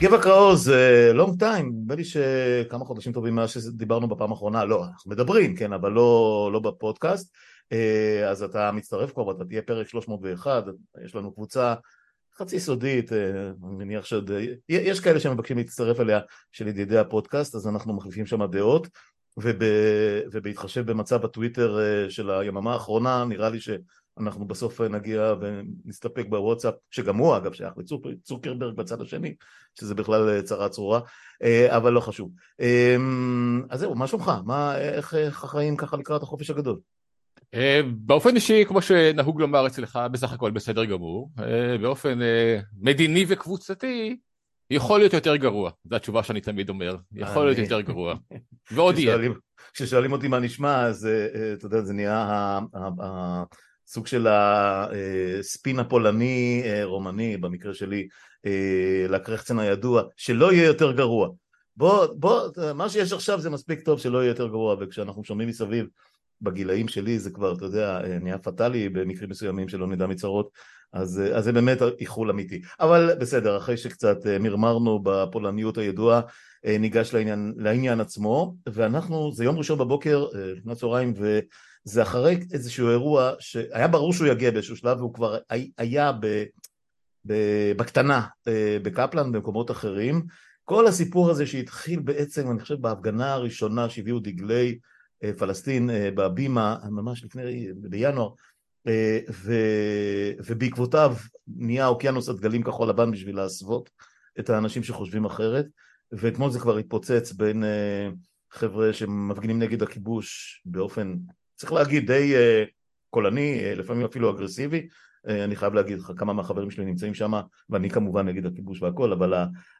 גבע קראוז, זה לונג טיים, נדמה לי שכמה חודשים טובים מאז שדיברנו בפעם האחרונה, לא, אנחנו מדברים, כן, אבל לא, לא בפודקאסט, אה, אז אתה מצטרף כבר ואתה תהיה פרק 301, יש לנו קבוצה חצי סודית, אה, אני מניח שעוד, יש כאלה שמבקשים להצטרף אליה של ידידי הפודקאסט, אז אנחנו מחליפים שם דעות, וב, ובהתחשב במצב הטוויטר אה, של היממה האחרונה, נראה לי ש... אנחנו בסוף נגיע ונסתפק בוואטסאפ, שגם הוא אגב שייך לצוקרברג בצד השני, שזה בכלל צרה צרורה, אה, אבל לא חשוב. אה, אז זהו, מה שלומך? מה, איך, החיים ככה לקראת החופש הגדול? אה, באופן אישי, כמו שנהוג לומר אצלך, בסך הכל בסדר גמור. באופן מדיני וקבוצתי, יכול להיות יותר גרוע, זו התשובה שאני תמיד אומר, יכול להיות יותר גרוע, ועוד יהיה. כששואלים אותי מה נשמע, אז אתה יודע, זה נהיה סוג של הספין הפולני אה, רומני במקרה שלי אה, לקרחצן הידוע שלא יהיה יותר גרוע. בוא, בוא, מה שיש עכשיו זה מספיק טוב שלא יהיה יותר גרוע וכשאנחנו שומעים מסביב בגילאים שלי זה כבר, אתה יודע, אה, נהיה פטאלי במקרים מסוימים שלא נדע מצרות אז, אז זה באמת איחול אמיתי. אבל בסדר, אחרי שקצת מרמרנו בפולניות הידועה ניגש לעניין, לעניין עצמו ואנחנו, זה יום ראשון בבוקר לפני הצהריים ו... זה אחרי איזשהו אירוע שהיה ברור שהוא יגיע באיזשהו שלב והוא כבר היה ב, ב, בקטנה אה, בקפלן במקומות אחרים. כל הסיפור הזה שהתחיל בעצם אני חושב בהפגנה הראשונה שהביאו דגלי אה, פלסטין אה, בהבימה ממש לפני בינואר ו, ובעקבותיו נהיה אוקיינוס הדגלים כחול לבן בשביל להסוות את האנשים שחושבים אחרת. ואתמול זה כבר התפוצץ בין חבר'ה שמפגינים נגד הכיבוש באופן צריך להגיד די uh, קולני, uh, לפעמים אפילו אגרסיבי, uh, אני חייב להגיד לך כמה מהחברים שלי נמצאים שם, ואני כמובן נגד הכיבוש והכל, אבל,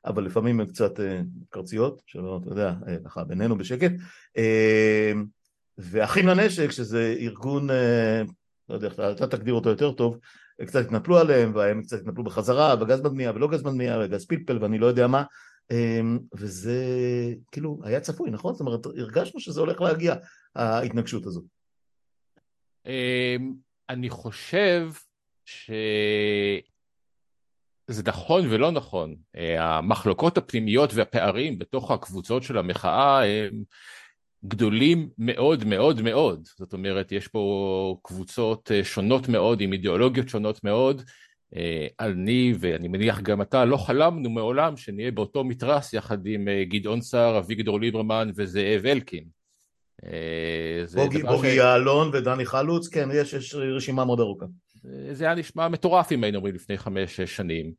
אבל לפעמים הם קצת קרציות, שלא, אתה יודע, ככה בינינו בשקט, ואחים לנשק, שזה ארגון, לא יודע, אתה, תגדיר אותו יותר טוב, קצת התנפלו עליהם, והם קצת התנפלו בחזרה, וגז בבנייה ולא גז בבנייה, וגז פלפל ואני לא יודע מה, וזה כאילו היה צפוי, נכון? זאת אומרת, הרגשנו שזה הולך להגיע, ההתנגשות הזאת. אמ, אני חושב שזה נכון ולא נכון. אה, המחלוקות הפנימיות והפערים בתוך הקבוצות של המחאה הם גדולים מאוד מאוד מאוד. זאת אומרת, יש פה קבוצות אה, שונות מאוד עם אידיאולוגיות שונות מאוד. אה, אני ואני מניח גם אתה לא חלמנו מעולם שנהיה באותו מתרס יחד עם גדעון סער, אביגדור ליברמן וזאב אלקין. אה, בוגי, בוגי ש... יעלון ודני חלוץ, כן, יש, יש רשימה מאוד ארוכה. זה היה נשמע מטורף אם היינו אומרים לפני חמש-שש שנים.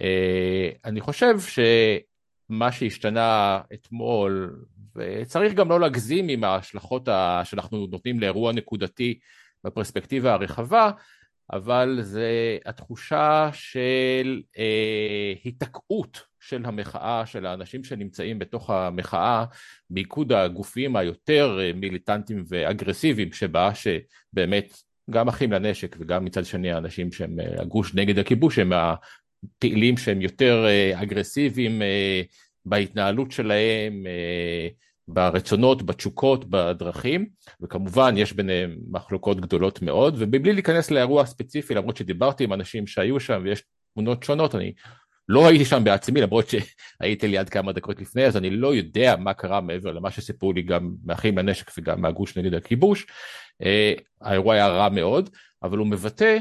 אה, אני חושב שמה שהשתנה אתמול, וצריך גם לא להגזים עם ההשלכות שאנחנו נותנים לאירוע נקודתי בפרספקטיבה הרחבה, אבל זה התחושה של אה, היתקעות של המחאה, של האנשים שנמצאים בתוך המחאה, באיגוד הגופים היותר אה, מיליטנטיים ואגרסיביים, שבה שבאמת גם אחים לנשק וגם מצד שני האנשים שהם אה, הגוש נגד הכיבוש, הם הפעילים שהם יותר אה, אגרסיביים בהתנהלות שלהם, ברצונות, בתשוקות, בדרכים, וכמובן יש ביניהם מחלוקות גדולות מאוד, ובלי להיכנס לאירוע הספציפי, למרות שדיברתי עם אנשים שהיו שם ויש תמונות שונות, אני לא הייתי שם בעצמי, למרות שהייתי ליד כמה דקות לפני, אז אני לא יודע מה קרה מעבר למה שסיפרו לי גם מאחים לנשק וגם מהגוש נגד הכיבוש. אה, האירוע היה רע מאוד, אבל הוא מבטא,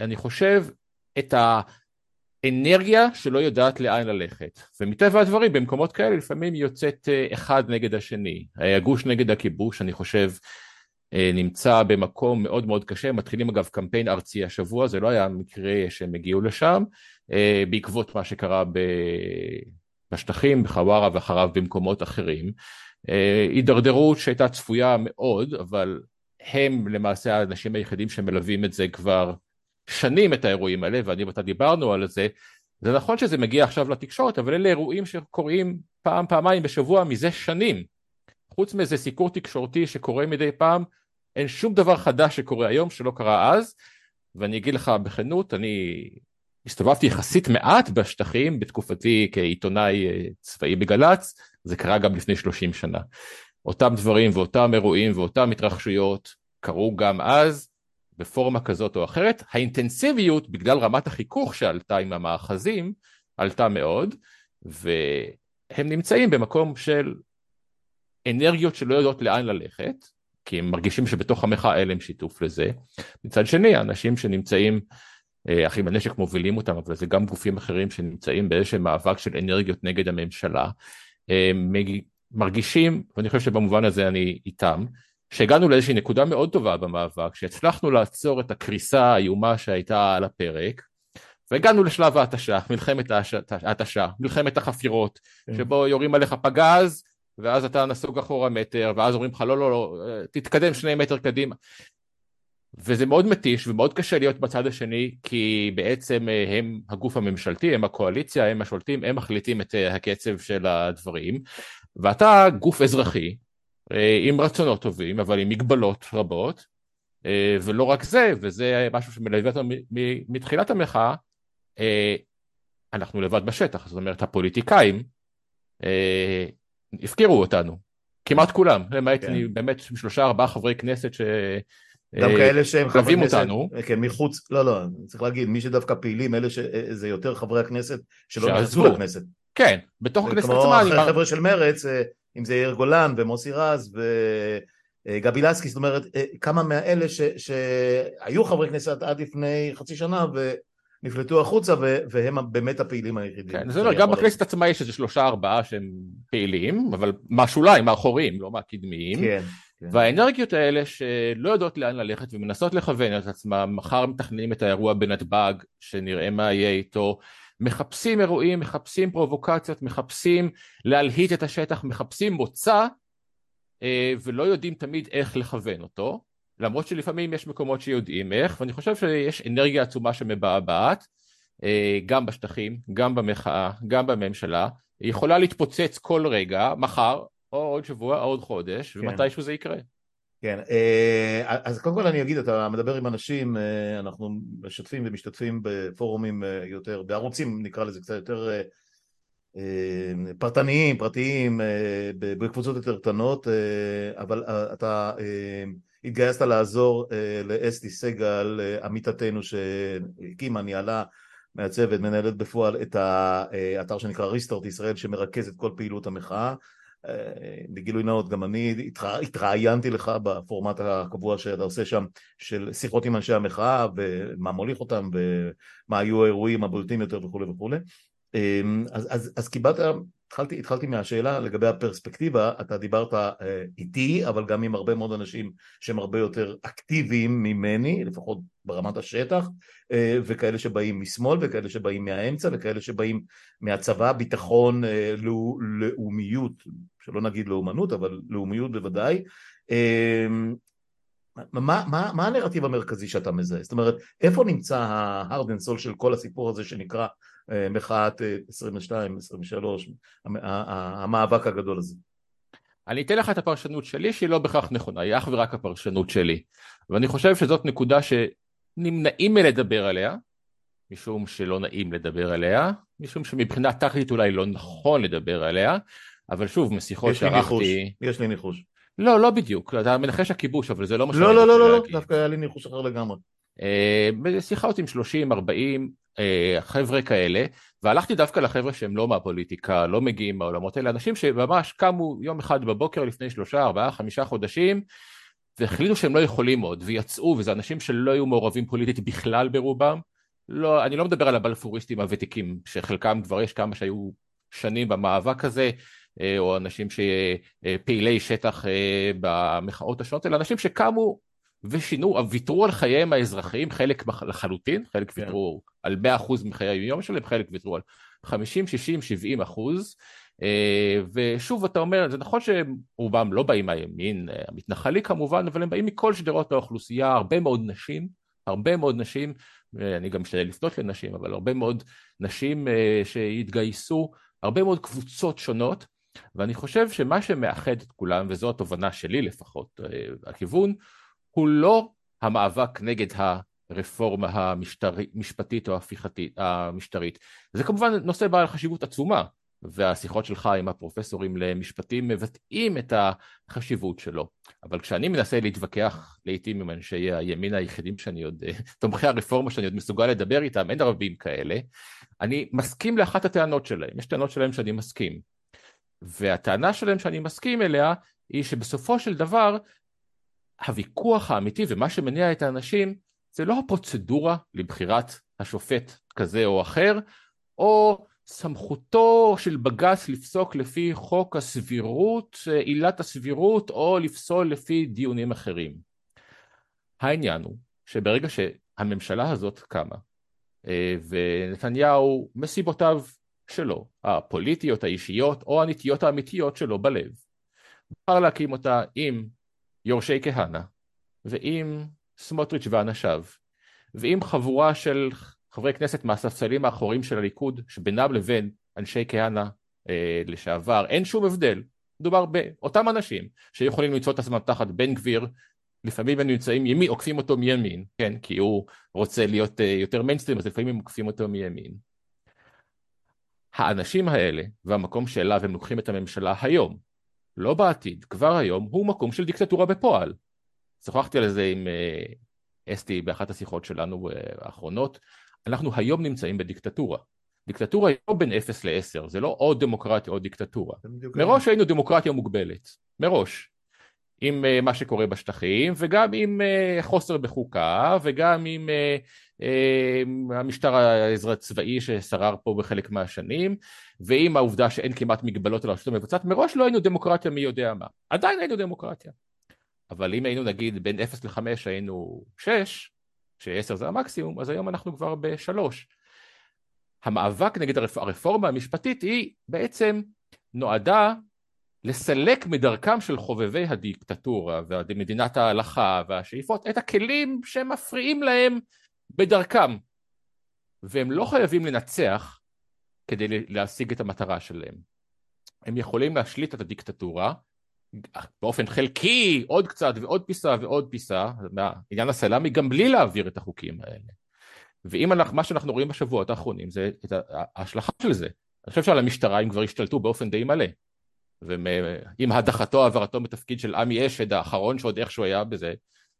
אני חושב, את האנרגיה שלא יודעת לאן ללכת. ומטבע הדברים, במקומות כאלה לפעמים יוצאת אה, אחד נגד השני. הגוש נגד הכיבוש, אני חושב, אה, נמצא במקום מאוד מאוד קשה, מתחילים אגב קמפיין ארצי השבוע, זה לא היה מקרה שהם הגיעו לשם, אה, בעקבות מה שקרה בשטחים, בחווארה ואחריו במקומות אחרים. אה, הידרדרות שהייתה צפויה מאוד, אבל הם למעשה האנשים היחידים שמלווים את זה כבר שנים את האירועים האלה, ואני ואתה דיברנו על זה. זה נכון שזה מגיע עכשיו לתקשורת, אבל אלה אירועים שקורים פעם, פעמיים בשבוע מזה שנים. חוץ מאיזה סיקור תקשורתי שקורה מדי פעם, אין שום דבר חדש שקורה היום שלא קרה אז, ואני אגיד לך בכנות, אני הסתובבתי יחסית מעט בשטחים בתקופתי כעיתונאי אה, צבאי בגל"צ, זה קרה גם לפני 30 שנה. אותם דברים ואותם אירועים ואותם התרחשויות קרו גם אז בפורמה כזאת או אחרת. האינטנסיביות בגלל רמת החיכוך שעלתה עם המאחזים עלתה מאוד, והם נמצאים במקום של אנרגיות שלא יודעות לאן ללכת, כי הם מרגישים שבתוך המחאה אין להם שיתוף לזה. מצד שני, האנשים שנמצאים, אה, אחים בנשק מובילים אותם, אבל זה גם גופים אחרים שנמצאים באיזשהו מאבק של אנרגיות נגד הממשלה, מרגישים, ואני חושב שבמובן הזה אני איתם, שהגענו לאיזושהי נקודה מאוד טובה במאבק, שהצלחנו לעצור את הקריסה האיומה שהייתה על הפרק, והגענו לשלב ההתשה, מלחמת ההתשה, מלחמת החפירות, כן. שבו יורים עליך פגז, ואז אתה נסוג אחורה מטר, ואז אומרים לך לא, לא, לא, תתקדם שני מטר קדימה. וזה מאוד מתיש ומאוד קשה להיות בצד השני, כי בעצם אה, הם הגוף הממשלתי, הם הקואליציה, הם השולטים, הם מחליטים את אה, הקצב של הדברים, ואתה גוף אזרחי, אה, עם רצונות טובים, אבל עם מגבלות רבות, ולא רק זה, וזה משהו שמלווה אותנו מתחילת המחאה, אנחנו לבד בשטח, זאת אומרת הפוליטיקאים הפקירו אותנו, כמעט כולם, למעט כן. באמת שלושה ארבעה חברי כנסת ש... גם כאלה שהם חברי כנסת, אותנו. כן, מחוץ, לא, לא, צריך להגיד, מי שדווקא פעילים, אלה שזה יותר חברי הכנסת שלא נכנסו לכנסת. כן, בתוך הכנסת עצמה. כמו החבר'ה של מרץ, אה, אם זה יאיר גולן ומוסי רז וגבי לסקי, זאת אומרת, אה, כמה מאלה שהיו חברי כנסת עד לפני חצי שנה ונפלטו החוצה והם באמת הפעילים היחידים. כן, זה אומר, גם בכנסת עצמה יש איזה שלושה ארבעה שהם פעילים, אבל מהשוליים, מהאחוריים, לא מהקדמיים. כן. כן. והאנרגיות האלה שלא יודעות לאן ללכת ומנסות לכוון את עצמם, מחר מתכננים את האירוע בנתב"ג, שנראה מה יהיה איתו, מחפשים אירועים, מחפשים פרובוקציות, מחפשים להלהיט את השטח, מחפשים מוצא, אה, ולא יודעים תמיד איך לכוון אותו, למרות שלפעמים יש מקומות שיודעים איך, ואני חושב שיש אנרגיה עצומה שמבעבעת, אה, גם בשטחים, גם במחאה, גם בממשלה, היא יכולה להתפוצץ כל רגע, מחר, או עוד שבוע, או עוד חודש, כן. ומתישהו זה יקרה. כן, אה, אז קודם כל אני אגיד, אתה מדבר עם אנשים, אה, אנחנו משתפים ומשתתפים בפורומים יותר, בערוצים נקרא לזה קצת יותר פרטניים, פרטיים, בקבוצות יותר קטנות, אבל אתה התגייסת לעזור לאסתי סגל, עמיתתנו שהקימה, ניהלה מעצבת, מנהלת בפועל את האתר שנקרא ריסטארט ישראל שמרכז את כל פעילות המחאה. בגילוי נאות גם אני התראיינתי לך בפורמט הקבוע שאתה עושה שם של שיחות עם אנשי המחאה ומה מוליך אותם ומה היו האירועים הבולטים יותר וכולי וכולי אז, אז, אז קיבלת, התחלתי, התחלתי מהשאלה לגבי הפרספקטיבה, אתה דיברת אה, איתי אבל גם עם הרבה מאוד אנשים שהם הרבה יותר אקטיביים ממני, לפחות ברמת השטח, אה, וכאלה שבאים משמאל וכאלה שבאים מהאמצע וכאלה שבאים מהצבא, ביטחון, אה, לאומיות, שלא נגיד לאומנות אבל לאומיות בוודאי. מה, מה, מה הנרטיב המרכזי שאתה מזהה? זאת אומרת, איפה נמצא ה-hard and soul של כל הסיפור הזה שנקרא אה, מחאת 22, 23, המאבק הגדול הזה? אני אתן לך את הפרשנות שלי שהיא לא בהכרח נכונה, היא אך ורק הפרשנות שלי. ואני חושב שזאת נקודה שנמנעים מלדבר עליה, משום שלא נעים לדבר עליה, משום שמבחינה טקטית אולי לא נכון לדבר עליה, אבל שוב, משיחות שערכתי... יש לי ניחוש. לא, לא בדיוק, אתה מנחש הכיבוש, אבל זה לא מה שאני לא, לא, לא, לא, לא, דווקא היה לי ניחוש אחר לגמרי. בשיחה עם 30, 40 חבר'ה כאלה, והלכתי דווקא לחבר'ה שהם לא מהפוליטיקה, לא מגיעים מהעולמות האלה, אנשים שממש קמו יום אחד בבוקר לפני שלושה, ארבעה, חמישה חודשים, והחליטו שהם לא יכולים עוד, ויצאו, וזה אנשים שלא היו מעורבים פוליטית בכלל ברובם. לא, אני לא מדבר על הבלפוריסטים הוותיקים, שחלקם כבר יש כמה שהיו שנים במאבק הזה, אה, או אנשים שפעילי שטח אה, במחאות השונות, אלא אנשים שקמו ושינו, ויתרו על חייהם האזרחיים, חלק לחלוטין, חלק כן. ויתרו על 100% מחיי היום שלהם, חלק ויתרו על 50, 60, 70 אחוז. אה, ושוב אתה אומר, זה נכון שרובם לא באים מהימין המתנחלי כמובן, אבל הם באים מכל שדרות האוכלוסייה, הרבה מאוד נשים, הרבה מאוד נשים, אני גם משתדל לפנות לנשים, אבל הרבה מאוד נשים שהתגייסו, הרבה מאוד קבוצות שונות, ואני חושב שמה שמאחד את כולם, וזו התובנה שלי לפחות, אה, הכיוון, הוא לא המאבק נגד הרפורמה המשפטית או המשטרית. זה כמובן נושא בעל חשיבות עצומה, והשיחות שלך עם הפרופסורים למשפטים מבטאים את החשיבות שלו. אבל כשאני מנסה להתווכח לעיתים עם אנשי הימין היחידים שאני עוד, תומכי הרפורמה שאני עוד מסוגל לדבר איתם, אין רבים כאלה, אני מסכים לאחת הטענות שלהם, יש טענות שלהם שאני מסכים. והטענה שלהם שאני מסכים אליה היא שבסופו של דבר הוויכוח האמיתי ומה שמניע את האנשים זה לא הפרוצדורה לבחירת השופט כזה או אחר, או סמכותו של בג"ץ לפסוק לפי חוק הסבירות, עילת הסבירות, או לפסול לפי דיונים אחרים. העניין הוא שברגע שהממשלה הזאת קמה, אה, ונתניהו מסיבותיו שלו, הפוליטיות, האישיות, או הנטיות האמיתיות שלו בלב, בחר להקים אותה עם יורשי כהנא, ועם סמוטריץ' ואנשיו, ועם חבורה של חברי כנסת מהספסלים האחוריים של הליכוד, שבינם לבין אנשי כהנא אה, לשעבר, אין שום הבדל. מדובר באותם אנשים שיכולים למצוא את עצמם תחת בן גביר, לפעמים הם נמצאים ימין, עוקפים אותו מימין, כן, כי הוא רוצה להיות אה, יותר מיינסטרים, אז לפעמים הם עוקפים אותו מימין. האנשים האלה, והמקום שאליו הם לוקחים את הממשלה היום, לא בעתיד, כבר היום, הוא מקום של דיקטטורה בפועל. שוחחתי על זה עם אה, אסתי באחת השיחות שלנו אה, האחרונות, אנחנו היום נמצאים בדיקטטורה. דיקטטורה היא לא בין 0 ל-10, זה לא או דמוקרטיה או דיקטטורה. מראש היינו דמוקרטיה מוגבלת, מראש. עם uh, מה שקורה בשטחים, וגם עם uh, חוסר בחוקה, וגם עם uh, uh, המשטר הצבאי ששרר פה בחלק מהשנים, ועם העובדה שאין כמעט מגבלות על הרשות המבצעת, מראש לא היינו דמוקרטיה מי יודע מה. עדיין היינו דמוקרטיה. אבל אם היינו נגיד בין 0 ל-5 היינו 6, ש-10 זה המקסימום, אז היום אנחנו כבר ב-3. המאבק נגד הרפורמה המשפטית היא בעצם נועדה לסלק מדרכם של חובבי הדיקטטורה ומדינת ההלכה והשאיפות את הכלים שמפריעים להם בדרכם. והם לא חייבים לנצח כדי להשיג את המטרה שלהם. הם יכולים להשליט את הדיקטטורה באופן חלקי, עוד קצת ועוד פיסה ועוד פיסה, מהעניין הסלאמי, גם בלי להעביר את החוקים האלה. ואם אנחנו, מה שאנחנו רואים בשבועות האחרונים זה את ההשלכה של זה. אני חושב שעל המשטרה הם כבר השתלטו באופן די מלא. ועם הדחתו, העברתו בתפקיד של עמי אשד האחרון שעוד איכשהו היה בזה,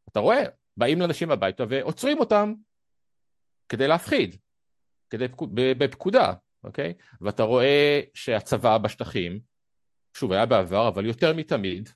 אתה רואה, באים לאנשים הביתה ועוצרים אותם כדי להפחיד, כדי, בפקודה, אוקיי? ואתה רואה שהצבא בשטחים שוב היה בעבר, אבל יותר מתמיד,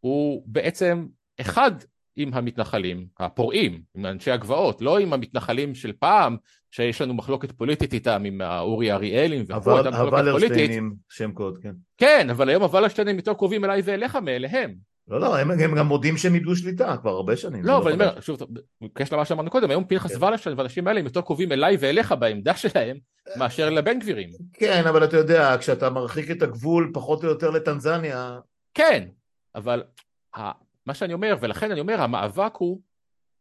הוא בעצם אחד עם המתנחלים, הפורעים, עם אנשי הגבעות, לא עם המתנחלים של פעם, שיש לנו מחלוקת פוליטית איתם, עם האורי אריאלים וכו', אבל הוולרשטיינים, שם קוד, כן. כן, אבל היום הוולרשטיינים יותר קרובים אליי ואליך מאליהם. לא, לא, הם, הם גם מודים שהם איבדו שליטה כבר הרבה שנים. לא, אבל אני אומר, שוב, בקשר למה שאמרנו קודם, היום פנחס כן. ולשטיין והאנשים האלה הם יותר קרובים אליי ואליך בעמדה שלהם, מאשר לבן גבירים. כן, אבל אתה יודע, כשאתה מרחיק את הגבול פחות או יותר לטנזניה... כן, אבל מה שאני אומר, ולכן אני אומר, המאבק הוא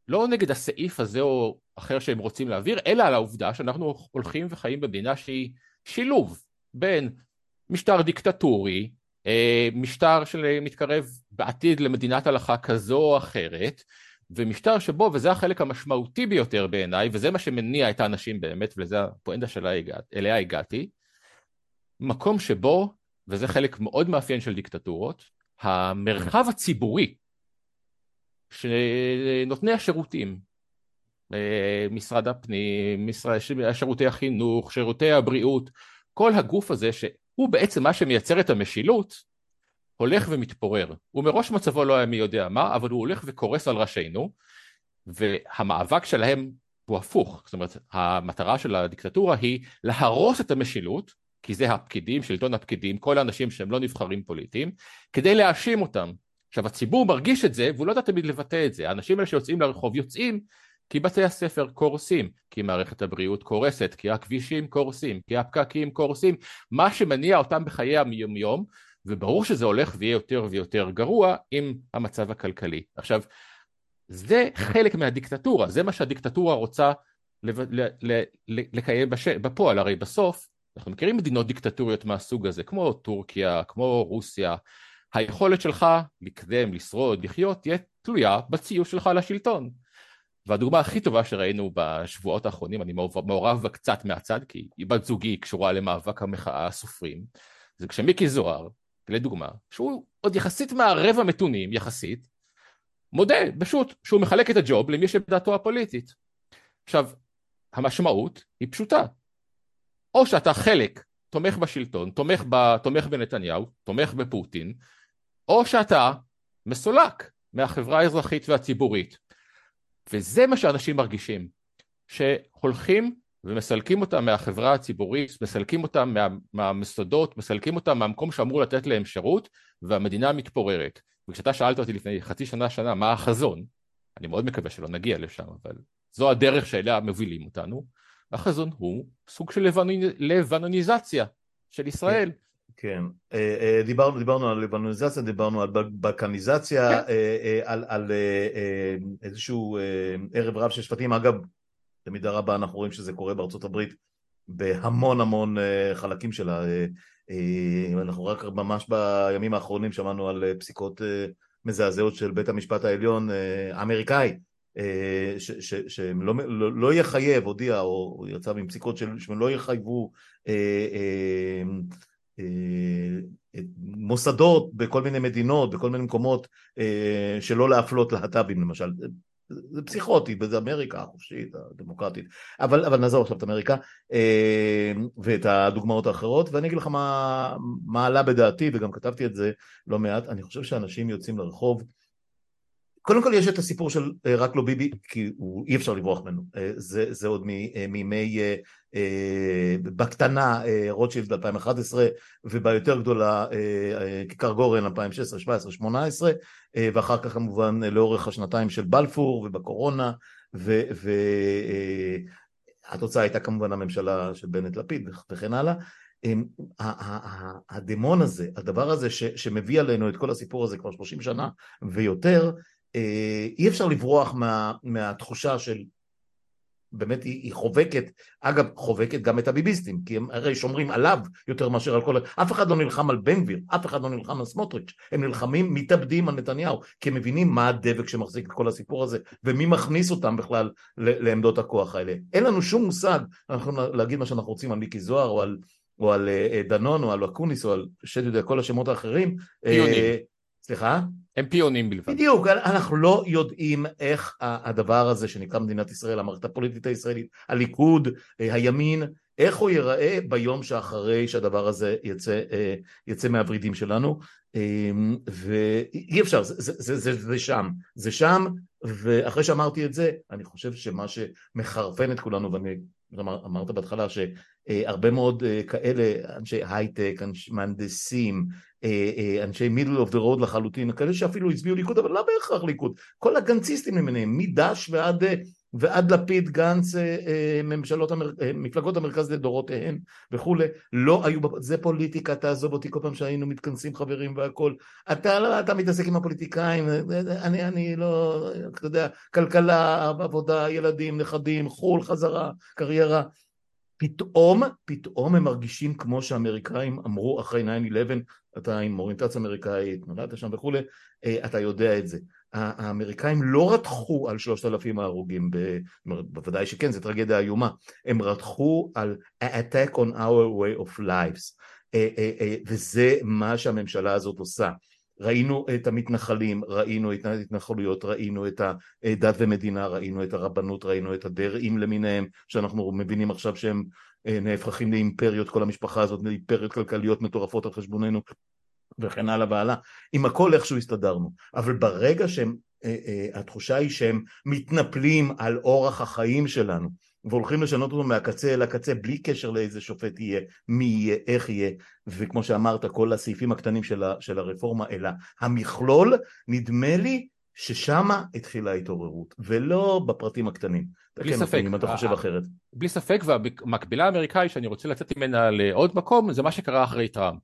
לא נגד הסעיף הזה או אחר שהם רוצים להעביר, אלא על העובדה שאנחנו הולכים וחיים במדינה שהיא שילוב בין משטר דיקטטורי, אה, משטר שמתקרב בעתיד למדינת הלכה כזו או אחרת, ומשטר שבו, וזה החלק המשמעותי ביותר בעיניי, וזה מה שמניע את האנשים באמת, וזה הפואנטה שאליה הגעתי, מקום שבו, וזה חלק מאוד מאפיין של דיקטטורות, המרחב הציבורי שנותני השירותים, אה, משרד הפנים, שירותי החינוך, שירותי הבריאות, כל הגוף הזה שהוא בעצם מה שמייצר את המשילות, הולך ומתפורר. הוא מראש מצבו לא היה מי יודע מה, אבל הוא הולך וקורס על ראשינו, והמאבק שלהם הוא הפוך. זאת אומרת, המטרה של הדיקטטורה היא להרוס את המשילות, כי זה הפקידים, שלטון הפקידים, כל האנשים שהם לא נבחרים פוליטיים, כדי להאשים אותם. עכשיו הציבור מרגיש את זה והוא לא יודע תמיד לבטא את זה, האנשים האלה שיוצאים לרחוב יוצאים כי בתי הספר קורסים, כי מערכת הבריאות קורסת, כי הכבישים קורסים, כי הפקקים קורסים, מה שמניע אותם בחיי היום-יום, וברור שזה הולך ויהיה יותר ויותר גרוע עם המצב הכלכלי. עכשיו, זה חלק מהדיקטטורה, זה מה שהדיקטטורה רוצה לקיים. בפועל, הרי בסוף אנחנו מכירים מדינות דיקטטוריות מהסוג הזה, כמו טורקיה, כמו רוסיה, היכולת שלך לקדם, לשרוד, לחיות, תהיה תלויה בציוש שלך לשלטון. והדוגמה הכי טובה שראינו בשבועות האחרונים, אני מעורב בה קצת מהצד, כי בת זוגי קשורה למאבק המחאה הסופרים, זה כשמיקי זוהר, לדוגמה, שהוא עוד יחסית מהרבע מתונים, יחסית, מודה פשוט שהוא מחלק את הג'וב למי שבדעתו הפוליטית. עכשיו, המשמעות היא פשוטה. או שאתה חלק, תומך בשלטון, תומך, ב, תומך בנתניהו, תומך בפוטין, או שאתה מסולק מהחברה האזרחית והציבורית. וזה מה שאנשים מרגישים, שהולכים ומסלקים אותם מהחברה הציבורית, מסלקים אותם מה, מהמסודות, מסלקים אותם מהמקום שאמור לתת להם שירות, והמדינה מתפוררת. וכשאתה שאלת אותי לפני חצי שנה, שנה, מה החזון, אני מאוד מקווה שלא נגיע לשם, אבל זו הדרך שאליה מובילים אותנו, החזון הוא סוג של לבנוניזציה של ישראל. כן, אה, אה, דיברנו, דיברנו על לבנוניזציה, דיברנו על בלקניזציה, כן. אה, על, על איזשהו ערב רב של שפטים, אגב, במידה רבה אנחנו רואים שזה קורה בארצות הברית בהמון המון חלקים שלה, אנחנו רק ממש בימים האחרונים שמענו על פסיקות מזעזעות של בית המשפט העליון האמריקאי שלא לא, לא יחייב, הודיע או יצא עם פסיקות שהם לא יחייבו אה, אה, אה, מוסדות בכל מיני מדינות, בכל מיני מקומות אה, שלא להפלות להט"בים למשל, זה פסיכוטי, זה אמריקה החופשית, הדמוקרטית, אבל, אבל נעזוב עכשיו את אמריקה אה, ואת הדוגמאות האחרות, ואני אגיד לך מה, מה עלה בדעתי, וגם כתבתי את זה לא מעט, אני חושב שאנשים יוצאים לרחוב קודם כל יש את הסיפור של אה, רק לא ביבי, כי הוא, אי אפשר לברוח ממנו, אה, זה, זה עוד אה, מימי, בקטנה רוטשילד 2011 וביותר גדולה כיכר גורן 2016, 17, 18 ואחר כך כמובן לאורך השנתיים של בלפור ובקורונה והתוצאה הייתה כמובן הממשלה של בנט לפיד וכן הלאה. הדמון הזה, הדבר הזה שמביא עלינו את כל הסיפור הזה כבר 30 שנה ויותר אי אפשר לברוח מה, מהתחושה של באמת היא, היא חובקת, אגב חובקת גם את הביביסטים, כי הם הרי שומרים עליו יותר מאשר על כל... אף אחד לא נלחם על בן גביר, אף אחד לא נלחם על סמוטריץ', הם נלחמים, מתאבדים על נתניהו, כי הם מבינים מה הדבק שמחזיק את כל הסיפור הזה, ומי מכניס אותם בכלל לעמדות הכוח האלה. אין לנו שום מושג, אנחנו יכולים להגיד מה שאנחנו רוצים על מיקי זוהר, או על, או על אה, דנון, או על אקוניס, או על שד יודע, כל השמות האחרים. סליחה? הם פיונים בלבד. בדיוק, אנחנו לא יודעים איך הדבר הזה שנקרא מדינת ישראל, המערכת הפוליטית הישראלית, הליכוד, אה, הימין, איך הוא ייראה ביום שאחרי שהדבר הזה יצא, אה, יצא מהוורידים שלנו אמ, ואי אפשר, זה, זה, זה, זה, זה שם, זה שם ואחרי שאמרתי את זה אני חושב שמה שמחרפן את כולנו ואני אמר, אמרת בהתחלה שהרבה מאוד אה, כאלה אנשי הייטק, אנשי מהנדסים אנשי middle of the road לחלוטין, כאלה שאפילו הצביעו ליכוד, אבל לא בהכרח ליכוד, כל הגנציסטים למיניהם, מדש ועד, אה, ועד לפיד, גנץ, ממשלות, מפלגות המרכז לדורותיהן וכולי, לא היו, זה פוליטיקה, תעזוב אותי כל פעם שהיינו מתכנסים חברים והכל, אתה, לא, אתה מתעסק עם הפוליטיקאים, אני, אני לא, אתה יודע, כלכלה, עבודה, ילדים, נכדים, חו"ל, חזרה, קריירה, פתאום, פתאום הם מרגישים כמו שאמריקאים אמרו אחרי 9-11, אתה עם אוריינטציה אמריקאית, נולדת שם וכולי, אה, אתה יודע את זה. האמריקאים לא רתחו על שלושת אלפים ההרוגים, בוודאי שכן, זו טרגדיה איומה, הם רתחו על attack on our way of lives, אה, אה, וזה מה שהממשלה הזאת עושה. ראינו את המתנחלים, ראינו את ההתנחלויות, ראינו את הדת ומדינה, ראינו את הרבנות, ראינו את הדרעים למיניהם, שאנחנו מבינים עכשיו שהם אה, נהפכים לאימפריות, כל המשפחה הזאת לאימפריות כלכליות מטורפות על חשבוננו וכן הלאה והלאה. עם הכל איכשהו הסתדרנו. אבל ברגע שהתחושה אה, היא שהם מתנפלים על אורח החיים שלנו והולכים לשנות אותו מהקצה אל הקצה בלי קשר לאיזה שופט יהיה, מי יהיה, איך יהיה, וכמו שאמרת, כל הסעיפים הקטנים של, ה, של הרפורמה, אלא המכלול, נדמה לי ששמה התחילה ההתעוררות, ולא בפרטים הקטנים. בלי כן ספק. אם אתה חושב אחרת. בלי ספק, והמקבילה האמריקאית שאני רוצה לצאת ממנה לעוד מקום, זה מה שקרה אחרי טראמפ.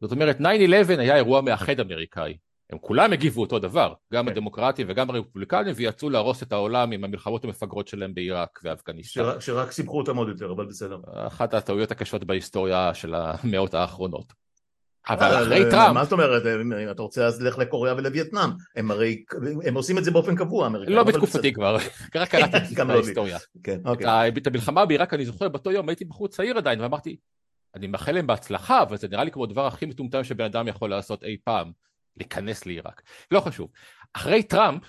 זאת אומרת, 9-11 היה אירוע מאחד אמריקאי. הם כולם הגיבו אותו דבר, גם כן. הדמוקרטים וגם הרפובליקנים, ויצאו להרוס את העולם עם המלחמות המפגרות שלהם בעיראק ואפגניסטן. שרק, שרק סיפחו אותם עוד יותר, אבל בסדר. אחת הטעויות הקשות בהיסטוריה של המאות האחרונות. אבל אחרי טראמפ... מה זאת אומרת, אם אתה רוצה אז לך לקוריאה ולווייטנאם, הם הרי, הם עושים את זה באופן קבוע, לא בתקופתי כבר, רק קראתי את לא ההיסטוריה. כן, אוקיי. את המלחמה בעיראק אני זוכר, באותו יום הייתי בחור צעיר עדיין, ואמרתי, אני מאחל להם בהצלחה, אבל זה נראה לי כמו הדבר הכי מטומטם שבן אדם יכול לעשות אי פעם, להיכנס לעיראק. לא חשוב. אחרי טראמפ,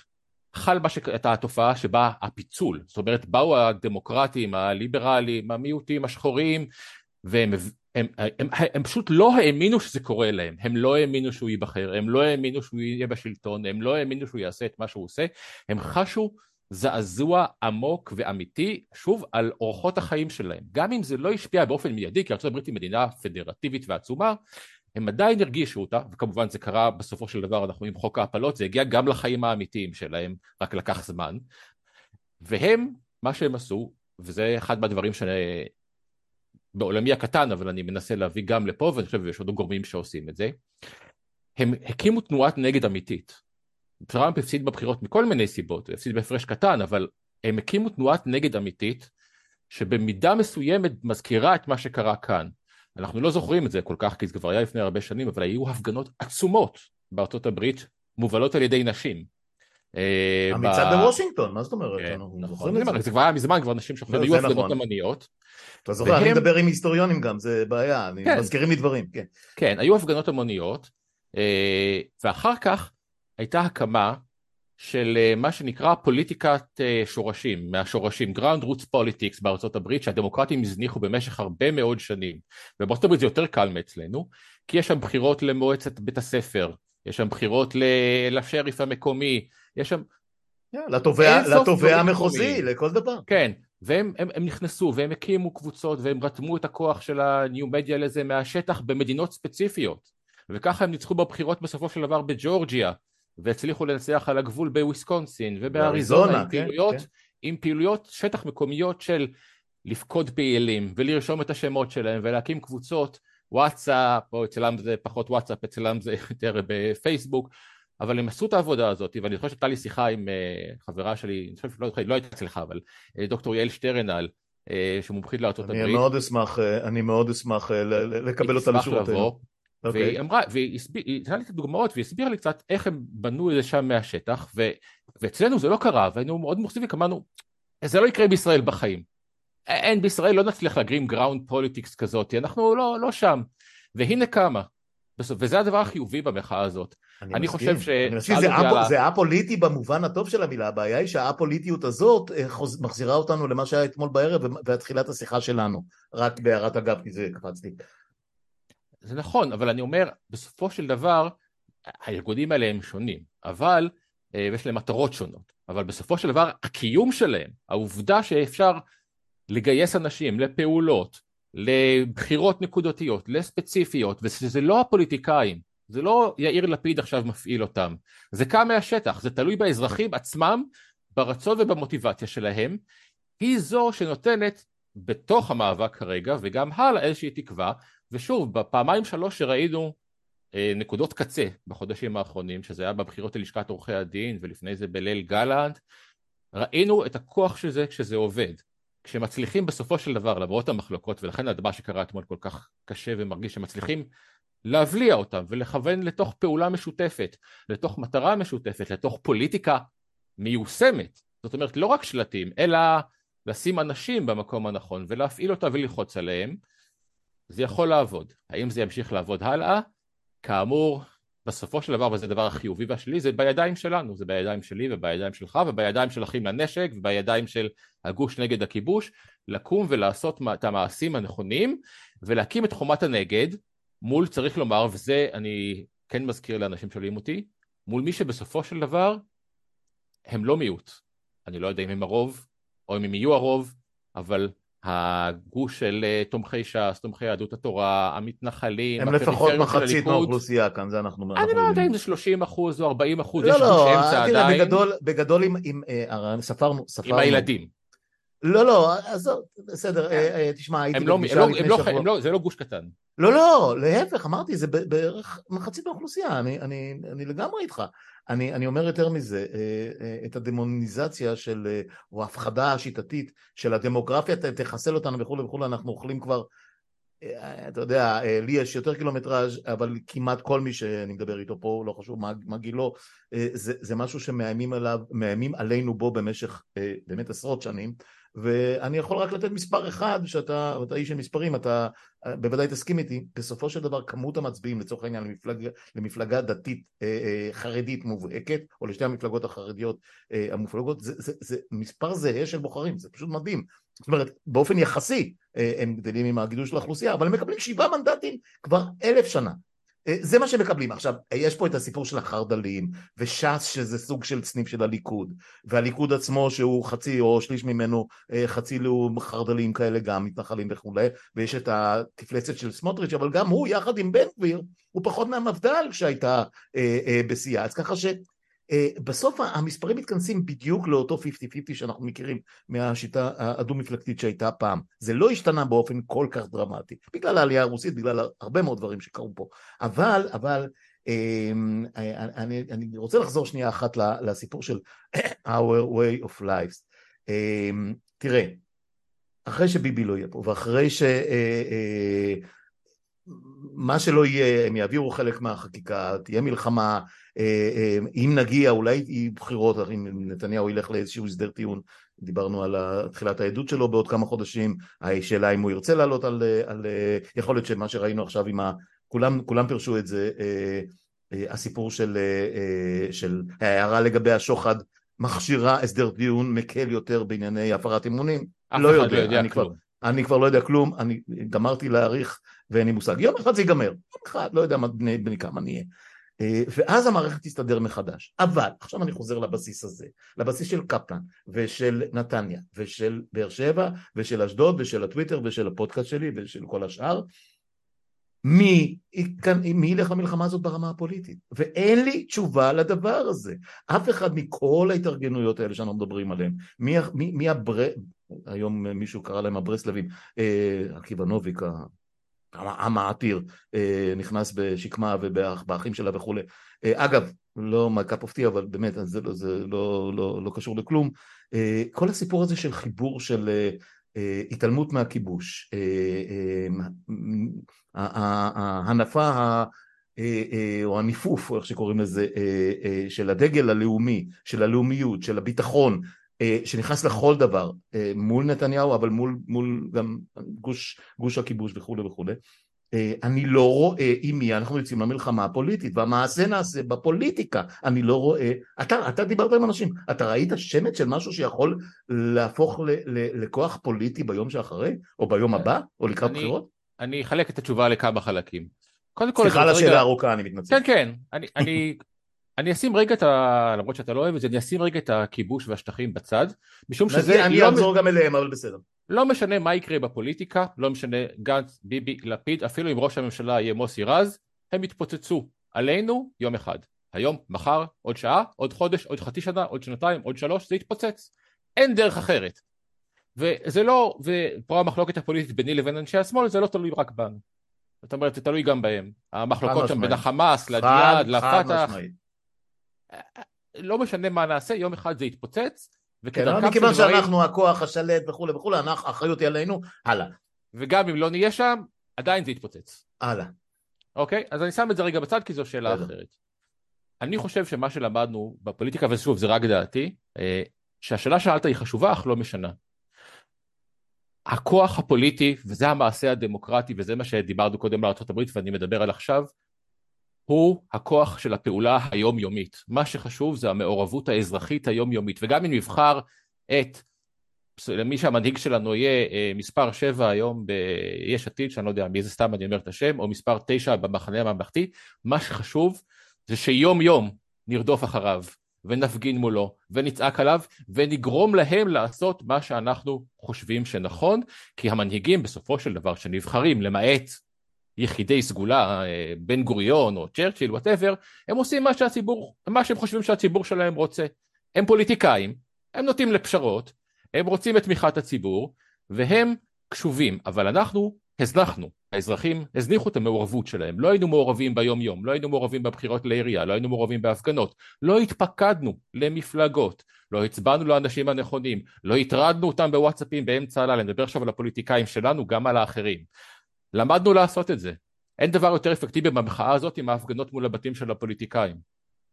חל מה שהייתה התופעה שבה הפיצול, זאת אומרת באו הדמוקרטים, הליברלים, המיעוטים, השחורים, והם הם, הם, הם, הם פשוט לא האמינו שזה קורה להם, הם לא האמינו שהוא ייבחר, הם לא האמינו שהוא יהיה בשלטון, הם לא האמינו שהוא יעשה את מה שהוא עושה, הם חשו זעזוע עמוק ואמיתי, שוב, על אורחות החיים שלהם. גם אם זה לא השפיע באופן מיידי, כי ארה"ב היא מדינה פדרטיבית ועצומה, הם עדיין הרגישו אותה, וכמובן זה קרה בסופו של דבר, אנחנו עם חוק ההפלות, זה הגיע גם לחיים האמיתיים שלהם, רק לקח זמן. והם, מה שהם עשו, וזה אחד מהדברים בעולמי הקטן, אבל אני מנסה להביא גם לפה, ואני חושב שיש עוד גורמים שעושים את זה, הם הקימו תנועת נגד אמיתית. טראמפ הפסיד בבחירות מכל מיני סיבות, הוא הפסיד בהפרש קטן, אבל הם הקימו תנועת נגד אמיתית, שבמידה מסוימת מזכירה את מה שקרה כאן. אנחנו לא זוכרים את זה כל כך, כי זה כבר היה לפני הרבה שנים, אבל היו הפגנות עצומות בארצות הברית, מובלות על ידי נשים. אה, המצעד בוושינגטון, מה זאת אומרת? כן, נכון, זה כבר היה מזמן, כבר נשים שוכרים, היו הפגנות נכון. המוניות. אתה זוכר, אני מדבר עם היסטוריונים גם, זה בעיה, כן. מזכירים לי דברים, כן. כן, היו הפגנות המוניות, אה, ואחר כך הייתה הקמה של אה, מה שנקרא פוליטיקת אה, שורשים, מהשורשים, ground roots politics בארצות הברית, שהדמוקרטים הזניחו במשך הרבה מאוד שנים. ובארצות הברית זה יותר קל מאצלנו, כי יש שם בחירות למועצת בית הספר, יש שם בחירות לשריף המקומי, יש שם... לתובע המחוזי, לכל דבר. כן, והם הם, הם נכנסו והם הקימו קבוצות והם רתמו את הכוח של הניו מדיה לזה מהשטח במדינות ספציפיות וככה הם ניצחו בבחירות בסופו של דבר בג'ורג'יה והצליחו לנצח על הגבול בוויסקונסין ובאריזונה עם, כן, פעילויות, כן. עם פעילויות שטח מקומיות של לפקוד פעילים ולרשום את השמות שלהם ולהקים קבוצות וואטסאפ או אצלם זה פחות וואטסאפ אצלם זה יותר בפייסבוק אבל הם עשו את העבודה הזאת, ואני זוכר שהייתה לי שיחה עם uh, חברה שלי, אני חושב שלא לא הייתה אצלך, אבל uh, דוקטור יעל שטרנל, uh, שמומחית לארצות הברית. אני מאוד אשמח, אני מאוד אשמח לקבל אותה לשורותינו. Okay. והיא אמרה, והיא נתנה לי את הדוגמאות והיא הסבירה לי קצת איך הם בנו את זה שם מהשטח ו, ואצלנו זה לא קרה והיינו מאוד מוחצים אמרנו זה לא יקרה בישראל בחיים. אין בישראל לא נצליח לה grim ground politics כזאת אנחנו לא, לא שם. והנה כמה. וזה הדבר החיובי במחאה הזאת. אני, אני חושב ש... אני מסכים, זה, אפ... זה א-פוליטי במובן הטוב של המילה, הבעיה היא שהא-פוליטיות הזאת אה, חוז... מחזירה אותנו למה שהיה אתמול בערב ותחילת השיחה שלנו, רק בהערת אגב, כי זה קפצתי. זה נכון, אבל אני אומר, בסופו של דבר, הארגונים האלה הם שונים, אבל, אה, ויש להם מטרות שונות, אבל בסופו של דבר, הקיום שלהם, העובדה שאפשר לגייס אנשים לפעולות, לבחירות נקודתיות, לספציפיות, ושזה לא הפוליטיקאים, זה לא יאיר לפיד עכשיו מפעיל אותם, זה קם מהשטח, זה תלוי באזרחים עצמם, ברצון ובמוטיבציה שלהם, היא זו שנותנת בתוך המאבק כרגע וגם הלאה איזושהי תקווה, ושוב, בפעמיים שלוש שראינו אה, נקודות קצה בחודשים האחרונים, שזה היה בבחירות ללשכת עורכי הדין ולפני זה בליל גלנט, ראינו את הכוח של זה כשזה עובד. כשמצליחים בסופו של דבר, למרות המחלוקות, ולכן הדבר שקרה אתמול כל כך קשה ומרגיש שמצליחים להבליע אותם ולכוון לתוך פעולה משותפת, לתוך מטרה משותפת, לתוך פוליטיקה מיושמת. זאת אומרת, לא רק שלטים, אלא לשים אנשים במקום הנכון ולהפעיל אותה וללחוץ עליהם, זה יכול לעבוד. האם זה ימשיך לעבוד הלאה? כאמור, בסופו של דבר, וזה הדבר החיובי והשלילי, זה בידיים שלנו, זה בידיים שלי ובידיים שלך ובידיים של אחים לנשק ובידיים של הגוש נגד הכיבוש, לקום ולעשות את המעשים הנכונים ולהקים את חומת הנגד מול, צריך לומר, וזה אני כן מזכיר לאנשים שואלים אותי, מול מי שבסופו של דבר הם לא מיעוט. אני לא יודע אם הם הרוב, או אם הם יהיו הרוב, אבל הגוש של אה, תומכי ש"ס, תומכי יהדות התורה, המתנחלים, הם לפחות מחצית מהאוכלוסייה כאן, זה אנחנו... אני לא יודע אם זה 30 אחוז או 40 אחוז, לא, יש לא, גוש אמצע עדיין. בגדול, בגדול עם, אה, ספרנו, ספרנו. עם הילדים. לא, לא, עזוב, בסדר, אה, אה, תשמע, הייתי לא בפגישה לא- לפני לא שבוע. זה לא גוש קטן. לא, לא, להפך, אמרתי, זה בערך מחצית מהאוכלוסייה, אני לגמרי איתך. אני אומר יותר מזה, אה, את הדמוניזציה של, או ההפחדה השיטתית של הדמוגרפיה תחסל אותנו וכולי וכולי, אנחנו אוכלים כבר אתה יודע, לי יש יותר קילומטראז' אבל כמעט כל מי שאני מדבר איתו פה, לא חשוב מה, מה גילו, זה, זה משהו שמאיימים עליו, מאיימים עלינו בו במשך באמת עשרות שנים ואני יכול רק לתת מספר אחד, שאתה אתה איש של מספרים, אתה בוודאי תסכים איתי, בסופו של דבר כמות המצביעים לצורך העניין למפלג, למפלגה דתית אה, אה, חרדית מובהקת, או לשתי המפלגות החרדיות אה, המופלגות, זה, זה, זה מספר זהה של בוחרים, זה פשוט מדהים. זאת אומרת, באופן יחסי הם גדלים עם הגידול של האוכלוסייה, אבל הם מקבלים שבעה מנדטים כבר אלף שנה. אה, זה מה שמקבלים. עכשיו, יש פה את הסיפור של החרד"לים, וש"ס שזה סוג של סניף של הליכוד, והליכוד עצמו שהוא חצי או שליש ממנו אה, חצי לאום חרד"לים כאלה גם, מתנחלים וכולי, ויש את התפלצת של סמוטריץ', אבל גם הוא יחד עם בן גביר, הוא פחות מהמפד"ל שהייתה אה, בשיאה, אז ככה ש... אה, בסוף המספרים מתכנסים בדיוק לאותו 50-50 שאנחנו מכירים מהשיטה הדו-מפלגתית שהייתה פעם. זה לא השתנה באופן כל כך דרמטי, בגלל העלייה הרוסית, בגלל הרבה מאוד דברים שקרו פה. אבל, אבל, אמ, אני, אני רוצה לחזור שנייה אחת לסיפור של our way of lives. אמ, תראה, אחרי שביבי לא יהיה פה, ואחרי ש... אה, אה, מה שלא יהיה, הם יעבירו חלק מהחקיקה, תהיה מלחמה, אה, אה, אם נגיע, אולי יהיו בחירות, אם נתניהו ילך לאיזשהו הסדר טיעון, דיברנו על תחילת העדות שלו בעוד כמה חודשים, השאלה אם הוא ירצה לעלות על, על יכול להיות שמה שראינו עכשיו עם ה... כולם, כולם פירשו את זה, אה, הסיפור של, של ההערה לגבי השוחד מכשירה הסדר טיעון מקל יותר בענייני הפרת אמונים, לא יודע, לא יודע אני, כבר, אני כבר לא יודע כלום, אני גמרתי להעריך ואין לי מושג, יום אחד זה ייגמר, יום אחד, לא יודע בני, בני כמה נהיה אה, ואז המערכת תסתדר מחדש. אבל, עכשיו אני חוזר לבסיס הזה, לבסיס של קפלן ושל נתניה ושל באר שבע ושל אשדוד ושל הטוויטר ושל הפודקאסט שלי ושל כל השאר, מי, מי ילך למלחמה הזאת ברמה הפוליטית? ואין לי תשובה לדבר הזה. אף אחד מכל ההתארגנויות האלה שאנחנו מדברים עליהן, מי, מי, מי הבר... היום מישהו קרא להם הברסלבים, אה, עקיבא נוביק, העם העתיר אה, נכנס בשקמה ובאחים שלה וכולי. אה, אגב, לא מלכה פופטי, אבל באמת זה, לא, זה לא, לא, לא קשור לכלום. אה, כל הסיפור הזה של חיבור של התעלמות מהכיבוש, ההנפה או הניפוף, או איך שקוראים לזה, של הדגל הלאומי, של הלאומיות, של הביטחון, שנכנס לכל דבר אה, מול נתניהו אבל מול, מול גם גוש, גוש הכיבוש וכולי וכולי. אה, אני לא רואה עם מי אנחנו יוצאים למלחמה הפוליטית והמעשה נעשה בפוליטיקה. אני לא רואה אתה, אתה דיברת עם אנשים אתה ראית שמץ של משהו שיכול להפוך ל, ל, לכוח פוליטי ביום שאחרי או ביום הבא או לקראת אני, בחירות? אני אחלק את התשובה לכמה חלקים. סליחה על השאלה הארוכה אני מתנצל. כן כן. אני, אני אני אשים רגע את ה... למרות שאתה לא אוהב את זה, אני אשים רגע את הכיבוש והשטחים בצד, משום שזה... אני לא אחזור גם אליהם, אבל בסדר. לא משנה מה יקרה בפוליטיקה, לא משנה גנץ, ביבי, לפיד, אפילו אם ראש הממשלה יהיה מוסי רז, הם יתפוצצו עלינו יום אחד. היום, מחר, עוד שעה, עוד חודש, עוד חצי שנה, עוד שנתיים, עוד שלוש, זה יתפוצץ. אין דרך אחרת. וזה לא, ופה המחלוקת הפוליטית ביני לבין אנשי השמאל, זה לא תלוי רק בנו. זאת אומרת, זה תלוי גם בהם. המחלוקות שם בין החמאס, לג'יהאד, לפתח. לא משנה מה נעשה, יום אחד זה יתפוצץ, וכדרכם כן, מכיוון דברים... שאנחנו הכוח השלט וכולי וכולי, האחריות היא עלינו, הלאה. וגם אם לא נהיה שם, עדיין זה יתפוצץ. הלאה. אוקיי? אז אני שם את זה רגע בצד, כי זו שאלה אחרת. אני חושב שמה שלמדנו בפוליטיקה, ושוב, זה רק דעתי, אה, שהשאלה שאלת היא חשובה, אך לא משנה. הכוח הפוליטי, וזה המעשה הדמוקרטי, וזה מה שדיברנו קודם על ארה"ב ואני מדבר על עכשיו, הוא הכוח של הפעולה היומיומית. מה שחשוב זה המעורבות האזרחית היומיומית, וגם אם נבחר את מי שהמנהיג שלנו יהיה אה, מספר 7 היום ביש עתיד, שאני לא יודע מי זה סתם אני אומר את השם, או מספר 9 במחנה הממלכתי, מה שחשוב זה שיום יום נרדוף אחריו, ונפגין מולו, ונצעק עליו, ונגרום להם לעשות מה שאנחנו חושבים שנכון, כי המנהיגים בסופו של דבר שנבחרים, למעט יחידי סגולה, אה, בן גוריון או צ'רצ'יל, whatever, הם עושים מה שהציבור, מה שהם חושבים שהציבור שלהם רוצה. הם פוליטיקאים, הם נוטים לפשרות, הם רוצים את תמיכת הציבור, והם קשובים, אבל אנחנו הזנחנו, האזרחים הזניחו את המעורבות שלהם, לא היינו מעורבים ביום יום, לא היינו מעורבים בבחירות לעירייה, לא היינו מעורבים בהפגנות, לא התפקדנו למפלגות, לא הצבענו לאנשים הנכונים, לא הטרדנו אותם בוואטסאפים באמצע הלילה, אני מדבר עכשיו על הפוליטיקאים שלנו, גם על האחרים. למדנו לעשות את זה. אין דבר יותר אפקטיבי במחאה הזאת עם ההפגנות מול הבתים של הפוליטיקאים.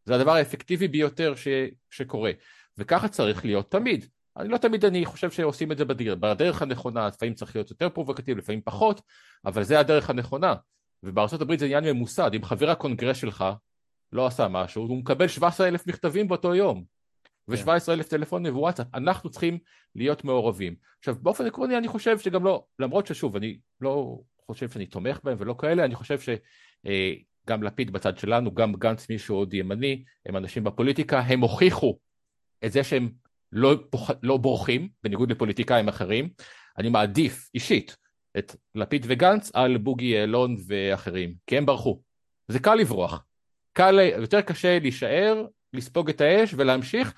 זה הדבר האפקטיבי ביותר ש, שקורה, וככה צריך להיות תמיד. אני לא תמיד אני חושב שעושים את זה בדרך, בדרך הנכונה, לפעמים צריך להיות יותר פרובוקטיבי, לפעמים פחות, אבל זה הדרך הנכונה. ובארצות הברית זה עניין ממוסד, אם חבר הקונגרס שלך לא עשה משהו, הוא מקבל 17 אלף מכתבים באותו יום, ו-17 אלף טלפונים ווואטסאפ, אנחנו צריכים להיות מעורבים. עכשיו באופן עקרוני אני חושב שגם לא, למרות ששוב אני לא חושב שאני תומך בהם ולא כאלה, אני חושב שגם אה, לפיד בצד שלנו, גם גנץ מישהו עוד ימני, הם אנשים בפוליטיקה, הם הוכיחו את זה שהם לא, לא בורחים, בניגוד לפוליטיקאים אחרים. אני מעדיף אישית את לפיד וגנץ על בוגי יעלון ואחרים, כי הם ברחו. זה קל לברוח. קל, יותר קשה להישאר, לספוג את האש ולהמשיך.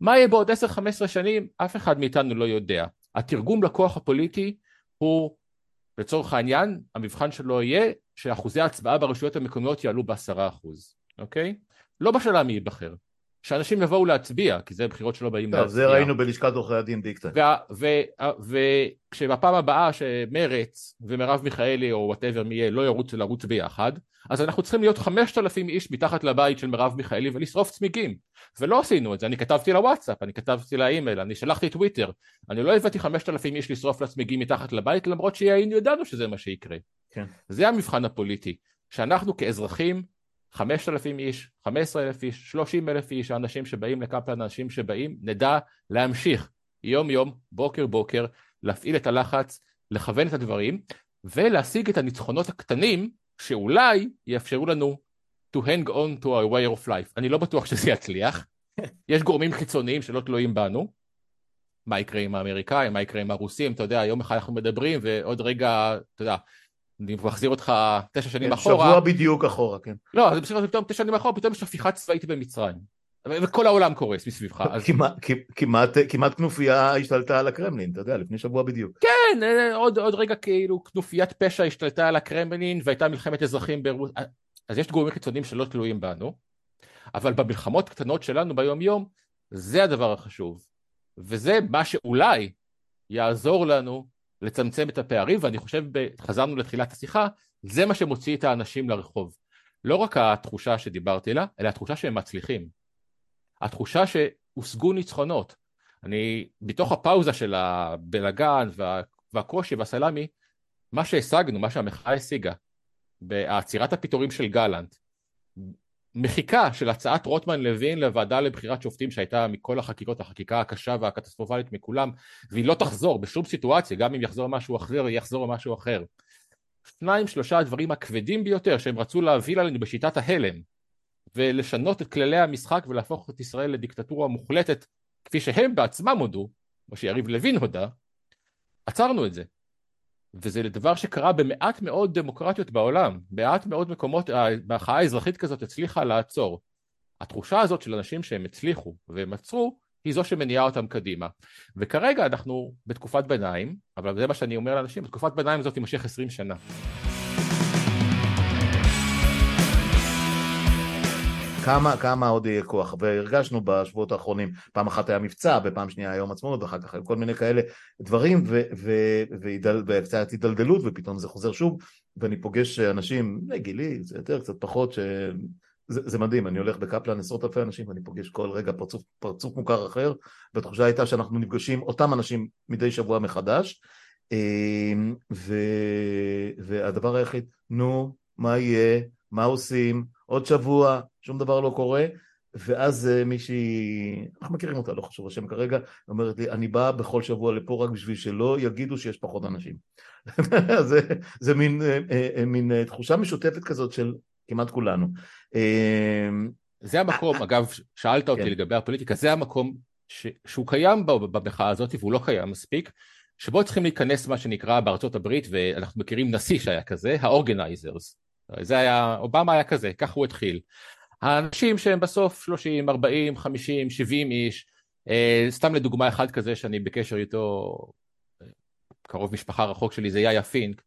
מה יהיה בעוד 10-15 שנים? אף אחד מאיתנו לא יודע. התרגום לכוח הפוליטי הוא, לצורך העניין, המבחן שלו יהיה שאחוזי ההצבעה ברשויות המקומיות יעלו בעשרה אחוז, אוקיי? לא בשאלה מי ייבחר. שאנשים יבואו להצביע, כי זה בחירות שלא באים להצביע. זה ראינו בלשכת עורכי הדין דיק וכשבפעם הבאה שמרץ ומרב מיכאלי או whatever מי יהיה לא ירוצו לרוץ ביחד, אז אנחנו צריכים להיות חמשת אלפים איש מתחת לבית של מרב מיכאלי ולשרוף צמיגים. ולא עשינו את זה, אני כתבתי לוואטסאפ, אני כתבתי לאימייל, אני שלחתי טוויטר, אני לא הבאתי חמשת אלפים איש לשרוף צמיגים מתחת לבית, למרות שהיינו ידענו שזה מה שיקרה. כן. זה המבחן הפוליטי, שאנחנו כאזרחים חמשת אלפים איש, חמש עשרה אלף איש, שלושים אלף איש, האנשים שבאים לקפלן, האנשים שבאים, נדע להמשיך יום יום, בוקר בוקר, להפעיל את הלחץ, לכוון את הדברים, ולהשיג את הניצחונות הקטנים שאולי יאפשרו לנו to hang on to our way of life. אני לא בטוח שזה יצליח. יש גורמים חיצוניים שלא תלויים בנו. מה יקרה עם האמריקאים, מה יקרה עם הרוסים, אתה יודע, יום אחד אנחנו מדברים ועוד רגע, אתה יודע, אני מחזיר אותך תשע שנים אחורה. שבוע בדיוק אחורה, כן. לא, זה בסדר, פתאום תשע שנים אחורה, פתאום יש הפיכה צבאית במצרים. וכל העולם קורס מסביבך. אז... כמעט, כמעט, כמעט כנופיה השתלטה על הקרמלין, אתה יודע, לפני שבוע בדיוק. כן, אה, עוד, עוד רגע כאילו כנופיית פשע השתלטה על הקרמלין והייתה מלחמת אזרחים ברוסיה. אז יש גורמים חיצוניים שלא תלויים בנו, אבל במלחמות קטנות שלנו ביום יום, זה הדבר החשוב. וזה מה שאולי יעזור לנו לצמצם את הפערים, ואני חושב, חזרנו לתחילת השיחה, זה מה שמוציא את האנשים לרחוב. לא רק התחושה שדיברתי לה, אלא התחושה שהם מצליחים. התחושה שהושגו ניצחונות. אני, בתוך הפאוזה של הבלגן וה, והקושי והסלמי, מה שהשגנו, מה שהמחאה השיגה, בעצירת הפיטורים של גלנט, מחיקה של הצעת רוטמן לוין לוועדה לבחירת שופטים שהייתה מכל החקיקות, החקיקה הקשה והקטסטרופלית מכולם, והיא לא תחזור בשום סיטואציה, גם אם יחזור משהו אחר, יחזור משהו אחר. שניים שלושה הדברים הכבדים ביותר שהם רצו להביא עלינו בשיטת ההלם ולשנות את כללי המשחק ולהפוך את ישראל לדיקטטורה מוחלטת כפי שהם בעצמם הודו, או שיריב לוין הודה, עצרנו את זה. וזה דבר שקרה במעט מאוד דמוקרטיות בעולם, במעט מאוד מקומות, המחאה האזרחית כזאת הצליחה לעצור. התחושה הזאת של אנשים שהם הצליחו והם עצרו, היא זו שמניעה אותם קדימה. וכרגע אנחנו בתקופת ביניים, אבל זה מה שאני אומר לאנשים, בתקופת ביניים הזאת תימשך עשרים שנה. כמה, כמה עוד יהיה כוח, והרגשנו בשבועות האחרונים, פעם אחת היה מבצע, בפעם שנייה יום עצמאות, ואחר כך כל מיני כאלה דברים, וקצת הידלדלות, ופתאום זה חוזר שוב, ואני פוגש אנשים, גילי, זה יותר, קצת פחות, ש... זה, זה מדהים, אני הולך בקפלן עשרות אלפי אנשים ואני פוגש כל רגע פרצוף, פרצוף מוכר אחר והתחושה הייתה שאנחנו נפגשים אותם אנשים מדי שבוע מחדש אמ, ו, והדבר היחיד, נו, מה יהיה, מה עושים, עוד שבוע, שום דבר לא קורה, ואז אה, מישהי, אנחנו מכירים אותה, לא חשוב השם כרגע, אומרת לי, אני באה בכל שבוע לפה רק בשביל שלא יגידו שיש פחות אנשים. זה, זה מין, אה, אה, מין תחושה משותפת כזאת של כמעט כולנו. זה המקום, אגב, שאלת אותי כן. לגבי הפוליטיקה, זה המקום ש, שהוא קיים במחאה הזאת והוא לא קיים מספיק, שבו צריכים להיכנס מה שנקרא בארצות הברית, ואנחנו מכירים נשיא שהיה כזה, האורגנייזרס. זה היה, אובמה היה כזה, ככה הוא התחיל. האנשים שהם בסוף 30, 40, 50, 70 איש, אה, סתם לדוגמה אחד כזה שאני בקשר איתו, קרוב משפחה רחוק שלי זה יאיה פינק,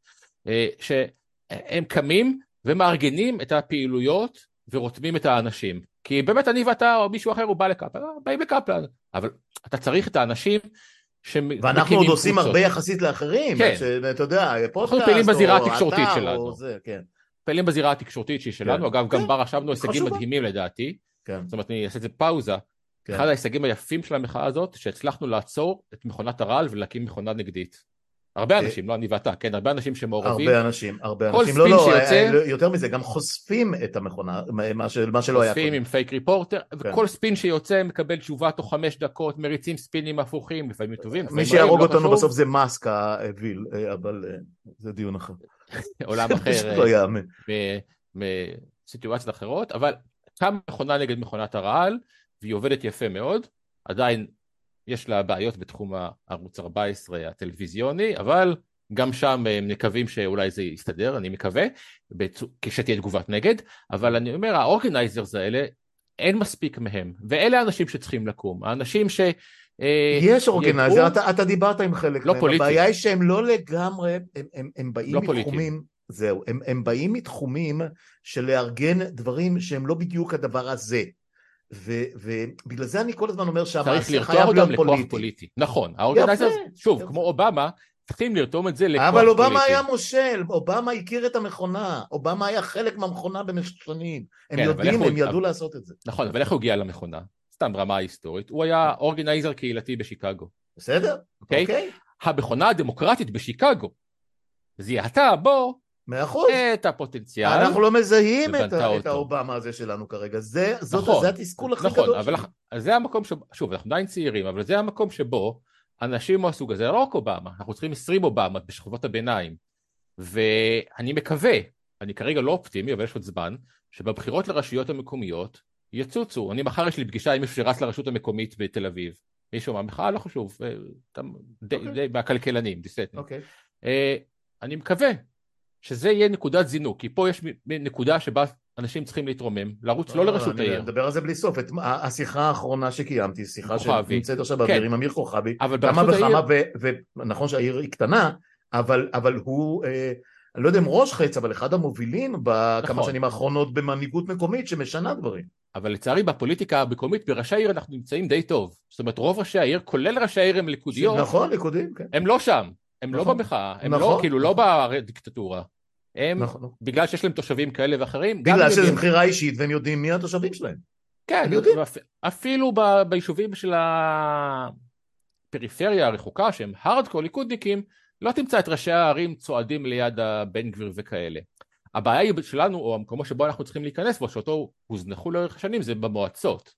אה, שהם קמים ומארגנים את הפעילויות ורותמים את האנשים. כי באמת אני ואתה או מישהו אחר הוא בא לקפלן, באים לקפלן, אבל אתה צריך את האנשים ואנחנו עוד עושים הרבה יחסית לאחרים, כן. אתה יודע, פודקאסט, אנחנו פעילים בזירה התקשורתית שלנו. או זה, כן. פעילים בזירה התקשורתית שהיא שלנו, כן. אגב, גם כן. בה רשמנו הישגים. מדהימים לדעתי, כן. זאת אומרת, אני אעשה את זה פאוזה. כן. אחד ההישגים היפים של המחאה הזאת, שהצלחנו לעצור את מכונת הרעל ולהקים מכונה נגדית. הרבה אה. אנשים, לא אני ואתה, כן, הרבה אנשים שמעורבים. הרבה אנשים, הרבה כל אנשים, לא, ספין לא, שיוצא- אה, אה, יותר מזה, גם חושפים את המכונה, מה שלא היה קודם. עם Fake Reporter, כן. וכל ספין שיוצא מקבל תשובה תוך חמש דקות, מריצים ספינים הפוכים, לפעמים טובים, מי שיהרוג לא אותנו. בסוף זה necessary evil, אבל זה דיון אחר. עולם אחר, אה, לא. מ- מסיטואציות אחרות, אבל קמה מכונה נגד מכונת הרעל, והיא עובדת יפה מאוד, עדיין יש לה בעיות בתחום הערוץ 14 הטלוויזיוני, אבל גם שם הם מקווים שאולי זה יסתדר, אני מקווה, כשתהיה תגובת נגד, אבל אני אומר, האורגנייזרס האלה, אין מספיק מהם, ואלה האנשים שצריכים לקום, האנשים ש... אה, יש אורגנייזר, ידעו- אתה, אתה דיברת עם חלק לא מהם, פוליטי. הבעיה היא שהם לא לגמרי, הם, הם, הם באים לא פוליטיים. מתחומים, זהו, הם, הם באים מתחומים של לארגן דברים שהם לא בדיוק הדבר הזה. ו, ובגלל זה אני כל הזמן אומר צריך שהמעשה לרתום חייב אותם להיות לכוח פוליטי. פוליטי. נכון, האורגנייזרס, יפה, שוב. כמו אובמה, צריכים לרתום את זה לכוח אבל פוליטי. אובמה היה מושל, אובמה הכיר את המכונה, אובמה היה חלק מהמכונה במשך שנים. הם כן, אבל יודעים, איך הוא- הם ידעו לעשות את זה. נכון, אבל איך הוא הגיע למכונה? סתם ברמה ההיסטורית. הוא היה אורגנייזר קהילתי בשיקגו. בסדר? אוקיי? אוקיי? המכונה הדמוקרטית בשיקגו זיהתה בו מאה אחוז. את הפוטנציאל. אנחנו לא מזהים את, ה- את. האובמה הזה שלנו כרגע, זה, זאת, נכון, זה התסכול הכי נכון, גדול אבל שלי. אז זה המקום שבו, שוב, אנחנו עדיין צעירים, אבל זה המקום שבו אנשים מהסוג הזה, לא רק אובמה, אנחנו צריכים 20 אובמה בשכבות הביניים. ואני מקווה, אני כרגע לא אופטימי, אבל יש עוד זמן, שבבחירות לרשויות המקומיות יצוצו. אני מחר יש לי פגישה עם מישהו שרץ לרשות המקומית בתל אביב. מישהו מהמחאה, לא חשוב, אה, די- אוקיי. די מהכלכלנים, דיסטנט. אוקיי. אה, אני מקווה שזה יהיה נקודת זינוק, כי פה יש נקודה שבה אנשים צריכים להתרומם, לרוץ לא לראשות אני העיר, מדבר על זה בלי סוף. את, השיחה האחרונה שקיימתי, שיחה. שנמצאת עכשיו באוויר כן. עם אמיר כוכבי, אבל כמה וכמה, ונכון שהעיר היא קטנה, אבל, אבל הוא, אה, אני לא יודע אם ראש חץ, אבל אחד המובילים בכמה נכון. שנים האחרונות במנהיגות מקומית שמשנה דברים. אבל לצערי בפוליטיקה המקומית, בראשי העיר אנחנו נמצאים די טוב. זאת אומרת, רוב ראשי העיר, כולל ראשי העיר הם ליכודיות, נכון, ליכודים, כן. הם לא שם, הם לא נכון. במחאה, הם לא, נכון. כאילו, לא בדיקטטורה. הם, נכון. בגלל שיש להם תושבים כאלה ואחרים, בגלל שזו יודעים- בחירה אישית והם יודעים מי התושבים שלהם. כן, יודעים. אפילו ב- ביישובים של הפריפריה הרחוקה, שהם הארדקור ליכודניקים, לא תמצא את ראשי הערים צועדים ליד הבן גביר וכאלה. הבעיה היא שלנו, או המקומות שבו אנחנו צריכים להיכנס בו, שאותו הוזנחו לאורך השנים, זה במועצות.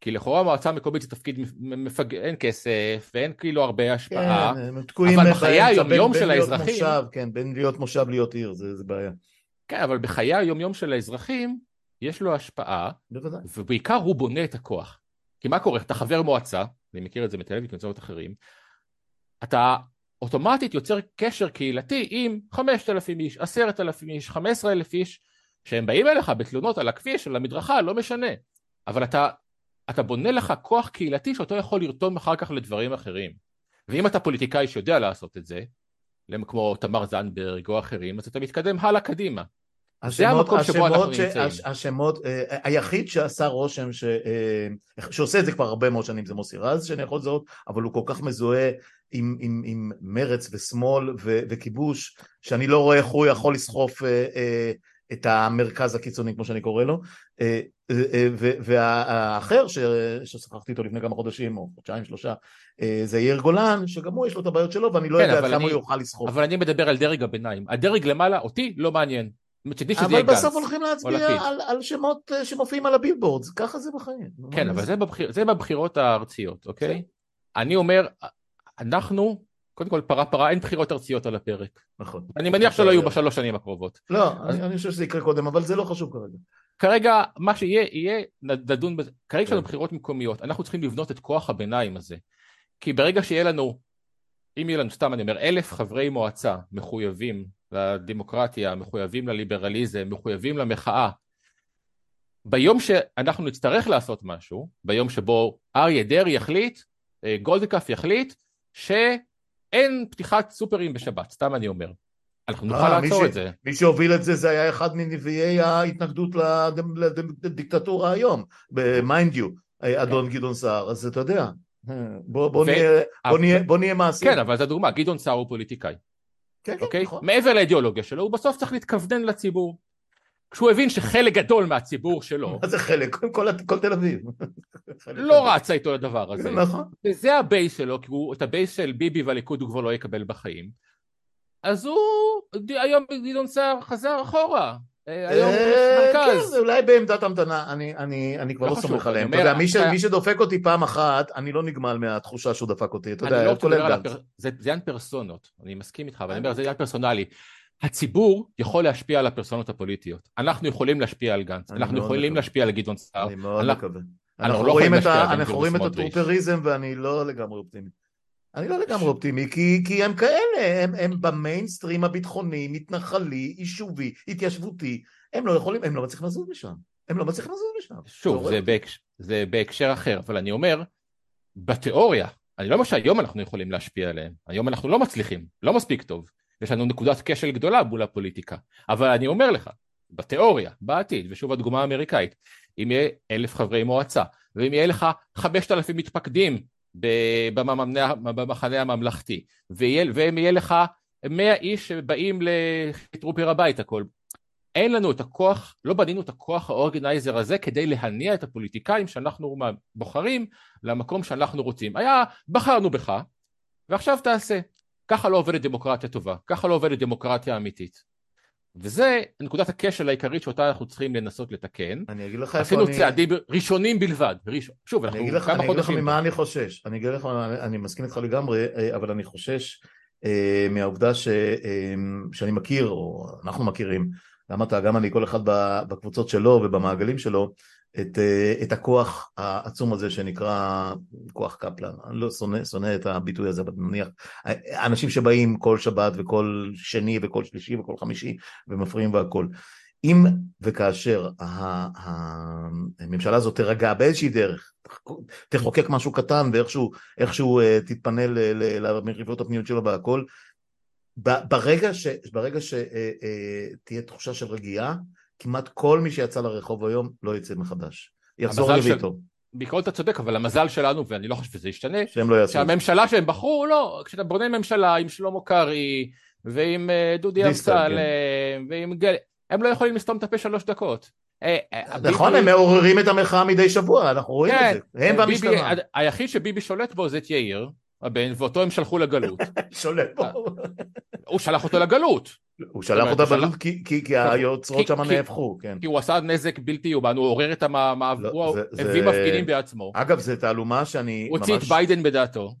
כי לכאורה מועצה מקומית זה תפקיד מפג... אין כסף, ואין כאילו הרבה השפעה. כן, הם תקועים אבל בחיי היום-יום של האזרחים- מושב, כן, בין להיות מושב להיות עיר, זה זה בעיה. כן, אבל בחיי היום-יום של האזרחים, יש לו השפעה, בוודאי. ובעיקר הוא בונה את הכוח. כי מה קורה? אתה חבר מועצה, אני מכיר את זה מתל אביב ובמקומות אחרים, אתה אוטומטית יוצר קשר קהילתי עם 5,000 איש, 10,000 איש, 15,000 איש, שהם באים אליך בתלונות על הכביש, על המדרכה, לא משנה. אבל אתה, אתה בונה לך כוח קהילתי שאותו יכול לרתום אחר כך לדברים אחרים. ואם אתה פוליטיקאי שיודע לעשות את זה, כמו תמר זנדברג או אחרים, אז אתה מתקדם הלאה קדימה. זה המקום שבו אנחנו השמות ש- נמצאים. הש- השמות, אה, היחיד שעשה רושם, ש- אה, שעושה את זה כבר הרבה מאוד שנים זה מוסי רז, שאני יכול לזהות, אבל הוא כל כך מזוהה עם, עם, עם מרץ ושמאל ו, וכיבוש, שאני לא רואה איך הוא יכול לסחוף אה, אה, את המרכז הקיצוני, כמו שאני קורא לו. אה, אה, אה, והאחר ששוחחתי איתו לפני כמה חודשים, או חודשיים, שלושה, זה יאיר גולן, שגם הוא יש לו את הבעיות שלו, ואני לא כן, יודע כמה הוא יוכל לסחוף. אבל אני מדבר על דרג הביניים. הדרג למעלה, אותי לא מעניין. אבל יהיה גנץ. בסוף הולכים להצביע. על, על שמות שמופיעים על ה billboards, ככה זה בחיים. כן, מה אבל זה? זה, בבחיר, זה בבחירות הארציות, אוקיי? אני אומר, אנחנו, קודם כל פרה פרה, אין בחירות ארציות על הפרק. נכון. אני מניח שלא יהיו להיות. בשלוש שנים הקרובות. לא, אני, אני חושב שזה יקרה קודם, אבל זה לא חשוב כרגע. כרגע, מה שיהיה, יהיה, נדון בזה. כרגע יש לנו. בחירות מקומיות, אנחנו צריכים לבנות את כוח הביניים הזה. כי ברגע שיהיה לנו, אם יהיה לנו, סתם אני אומר, אלף חברי מועצה מחויבים לדמוקרטיה, מחויבים לליברליזם, מחויבים למחאה, ביום שאנחנו נצטרך לעשות משהו, ביום שבו אריה דרעי יחליט, אה, גולדקאפ יחליט, שאין פתיחת סופרים בשבת, סתם אני אומר. אנחנו נוכל אה, מי לעצור את זה. מי שהוביל את זה, זה היה אחד מנביאי ההתנגדות לדיקטטורה היום, mind you, אדון גדעון סער, אז אתה יודע. בוא, ו- נהיה, בוא, נהיה, מעשיים. כן, אבל זו דוגמה, גדעון סער הוא פוליטיקאי, כן, כן, אוקיי? נכון. מעבר לאידיאולוגיה שלו, הוא בסוף צריך להתכוונן לציבור. כשהוא הבין שחלק גדול מהציבור שלו מה זה חלק? כל, כל, כל תל אביב. לא. רצה איתו לדבר הזה, נכון. וזה ה base שלו, כי הוא, את ה base של ביבי והליכוד הוא כבר לא יקבל בחיים, אז הוא, היום גדעון סער חזר אחורה, אה, היום אה, כן, מרכז. זה אולי בעמדת המתנה, אני, אני, אני כבר לא לא סומך עליהם. אתה יודע, מי, ש, אתה- מי שדופק אותי פעם אחת, אני לא נגמל מהתחושה שהוא דפק אותי, אתה יודע, לא כולל לדבר על גנץ. הפר... זה זה עניין פרסונות, אני מסכים איתך, אבל אני אומר, זה עניין פרסונלי. הציבור יכול להשפיע על הפרסונות הפוליטיות. אנחנו יכולים להשפיע על גנץ, אנחנו יכולים מקווה. להשפיע על גדעון סער. אני מאוד אנחנו- מקווה. אנחנו אנחנו לא יכולים את להשפיע על אנחנו רואים את. הטרופריזם ואני לא לגמרי אופטימי. אני לא לגמרי אופטימי, כי, כי הם כאלה, הם, הם במיינסטרים הביטחוני, מתנחלי, יישובי, התיישבותי, הם לא יכולים, הם לא מצליחים לזוז משם. הם לא מצליחים לזוז משם. שוב, זה? בהקש... זה בהקשר אחר, אבל אני אומר, בתיאוריה, אני לא אומר שהיום אנחנו יכולים להשפיע עליהם, היום אנחנו לא מצליחים, לא מספיק טוב, יש לנו נקודת כשל גדולה מול הפוליטיקה, אבל אני אומר לך, בתיאוריה, בעתיד, ושוב הדוגמה האמריקאית, אם יהיה אלף חברי מועצה, ואם יהיה לך חמשת אלפים מתפקדים במחנה הממלכתי, ואם יהיה לך מאה איש שבאים לטרופר הביתה כל אין לנו את הכוח, לא בנינו את הכוח האורגנייזר הזה כדי להניע את הפוליטיקאים שאנחנו בוחרים למקום שאנחנו רוצים. היה, בחרנו בך, ועכשיו תעשה. ככה לא עובדת דמוקרטיה טובה, ככה לא עובדת דמוקרטיה אמיתית. וזה נקודת הכשל העיקרית שאותה אנחנו צריכים לנסות לתקן. אני אגיד לך איפה עשינו אני... צעדים ראשונים בלבד. ראש... שוב, אנחנו כמה אני אגיד לך חודשים. ממה אני חושש. אני אגיד לך, אני, מסכים איתך לגמרי, אה, אבל אני חושש אה, מהעובדה ש, אה, שאני מכיר, או אנחנו מכירים, גם אתה, גם אני, כל אחד בקבוצות שלו ובמעגלים שלו, את, אה, את הכוח העצום הזה שנקרא כוח קפלן. אני לא שונא, שונא את הביטוי הזה, אבל נניח, אנשים שבאים כל שבת וכל שני וכל שלישי וכל חמישי ומפריעים והכל. אם וכאשר הממשלה הזאת תירגע באיזושהי דרך, תחוקק משהו קטן ואיכשהו איכשהו, אה, תתפנה למריבות הפנימיות שלו והכל, ברגע, ש, ברגע שתהיה תחושה של רגיעה, כמעט כל מי שיצא לרחוב היום לא יצא מחדש. יחזור לביתו, בעיקרון אתה צודק, אבל המזל שלנו, ואני לא חושב שזה ישתנה, שהם לא יעשו. שהממשלה שהם בחרו, לא, כשאתה בונה ממשלה עם שלמה קרעי ועם אה, דודי כן. אמסלם ועם גל... הם לא יכולים לסתום את הפה שלוש דקות. אה, אה, נכון, הם מעוררים את המחאה מדי שבוע, אנחנו רואים כן, את זה. הם והמשטרה. היחיד שביבי שולט בו זה את יאיר, הבן, ואותו הם שלחו לגלות. שולט פה. הוא שלח אותו לגלות, הוא שלח שלח- בלו"ז כי- כי כי היוצרות שם נהפכו, כן. כי הוא עשה נזק בלתי יאומן, הוא עורר את המאבק, לא, הוא הביא מפגינים בעצמו. אגב, זו תעלומה שאני הוא הוציא את ממש... ביידן בדעתו.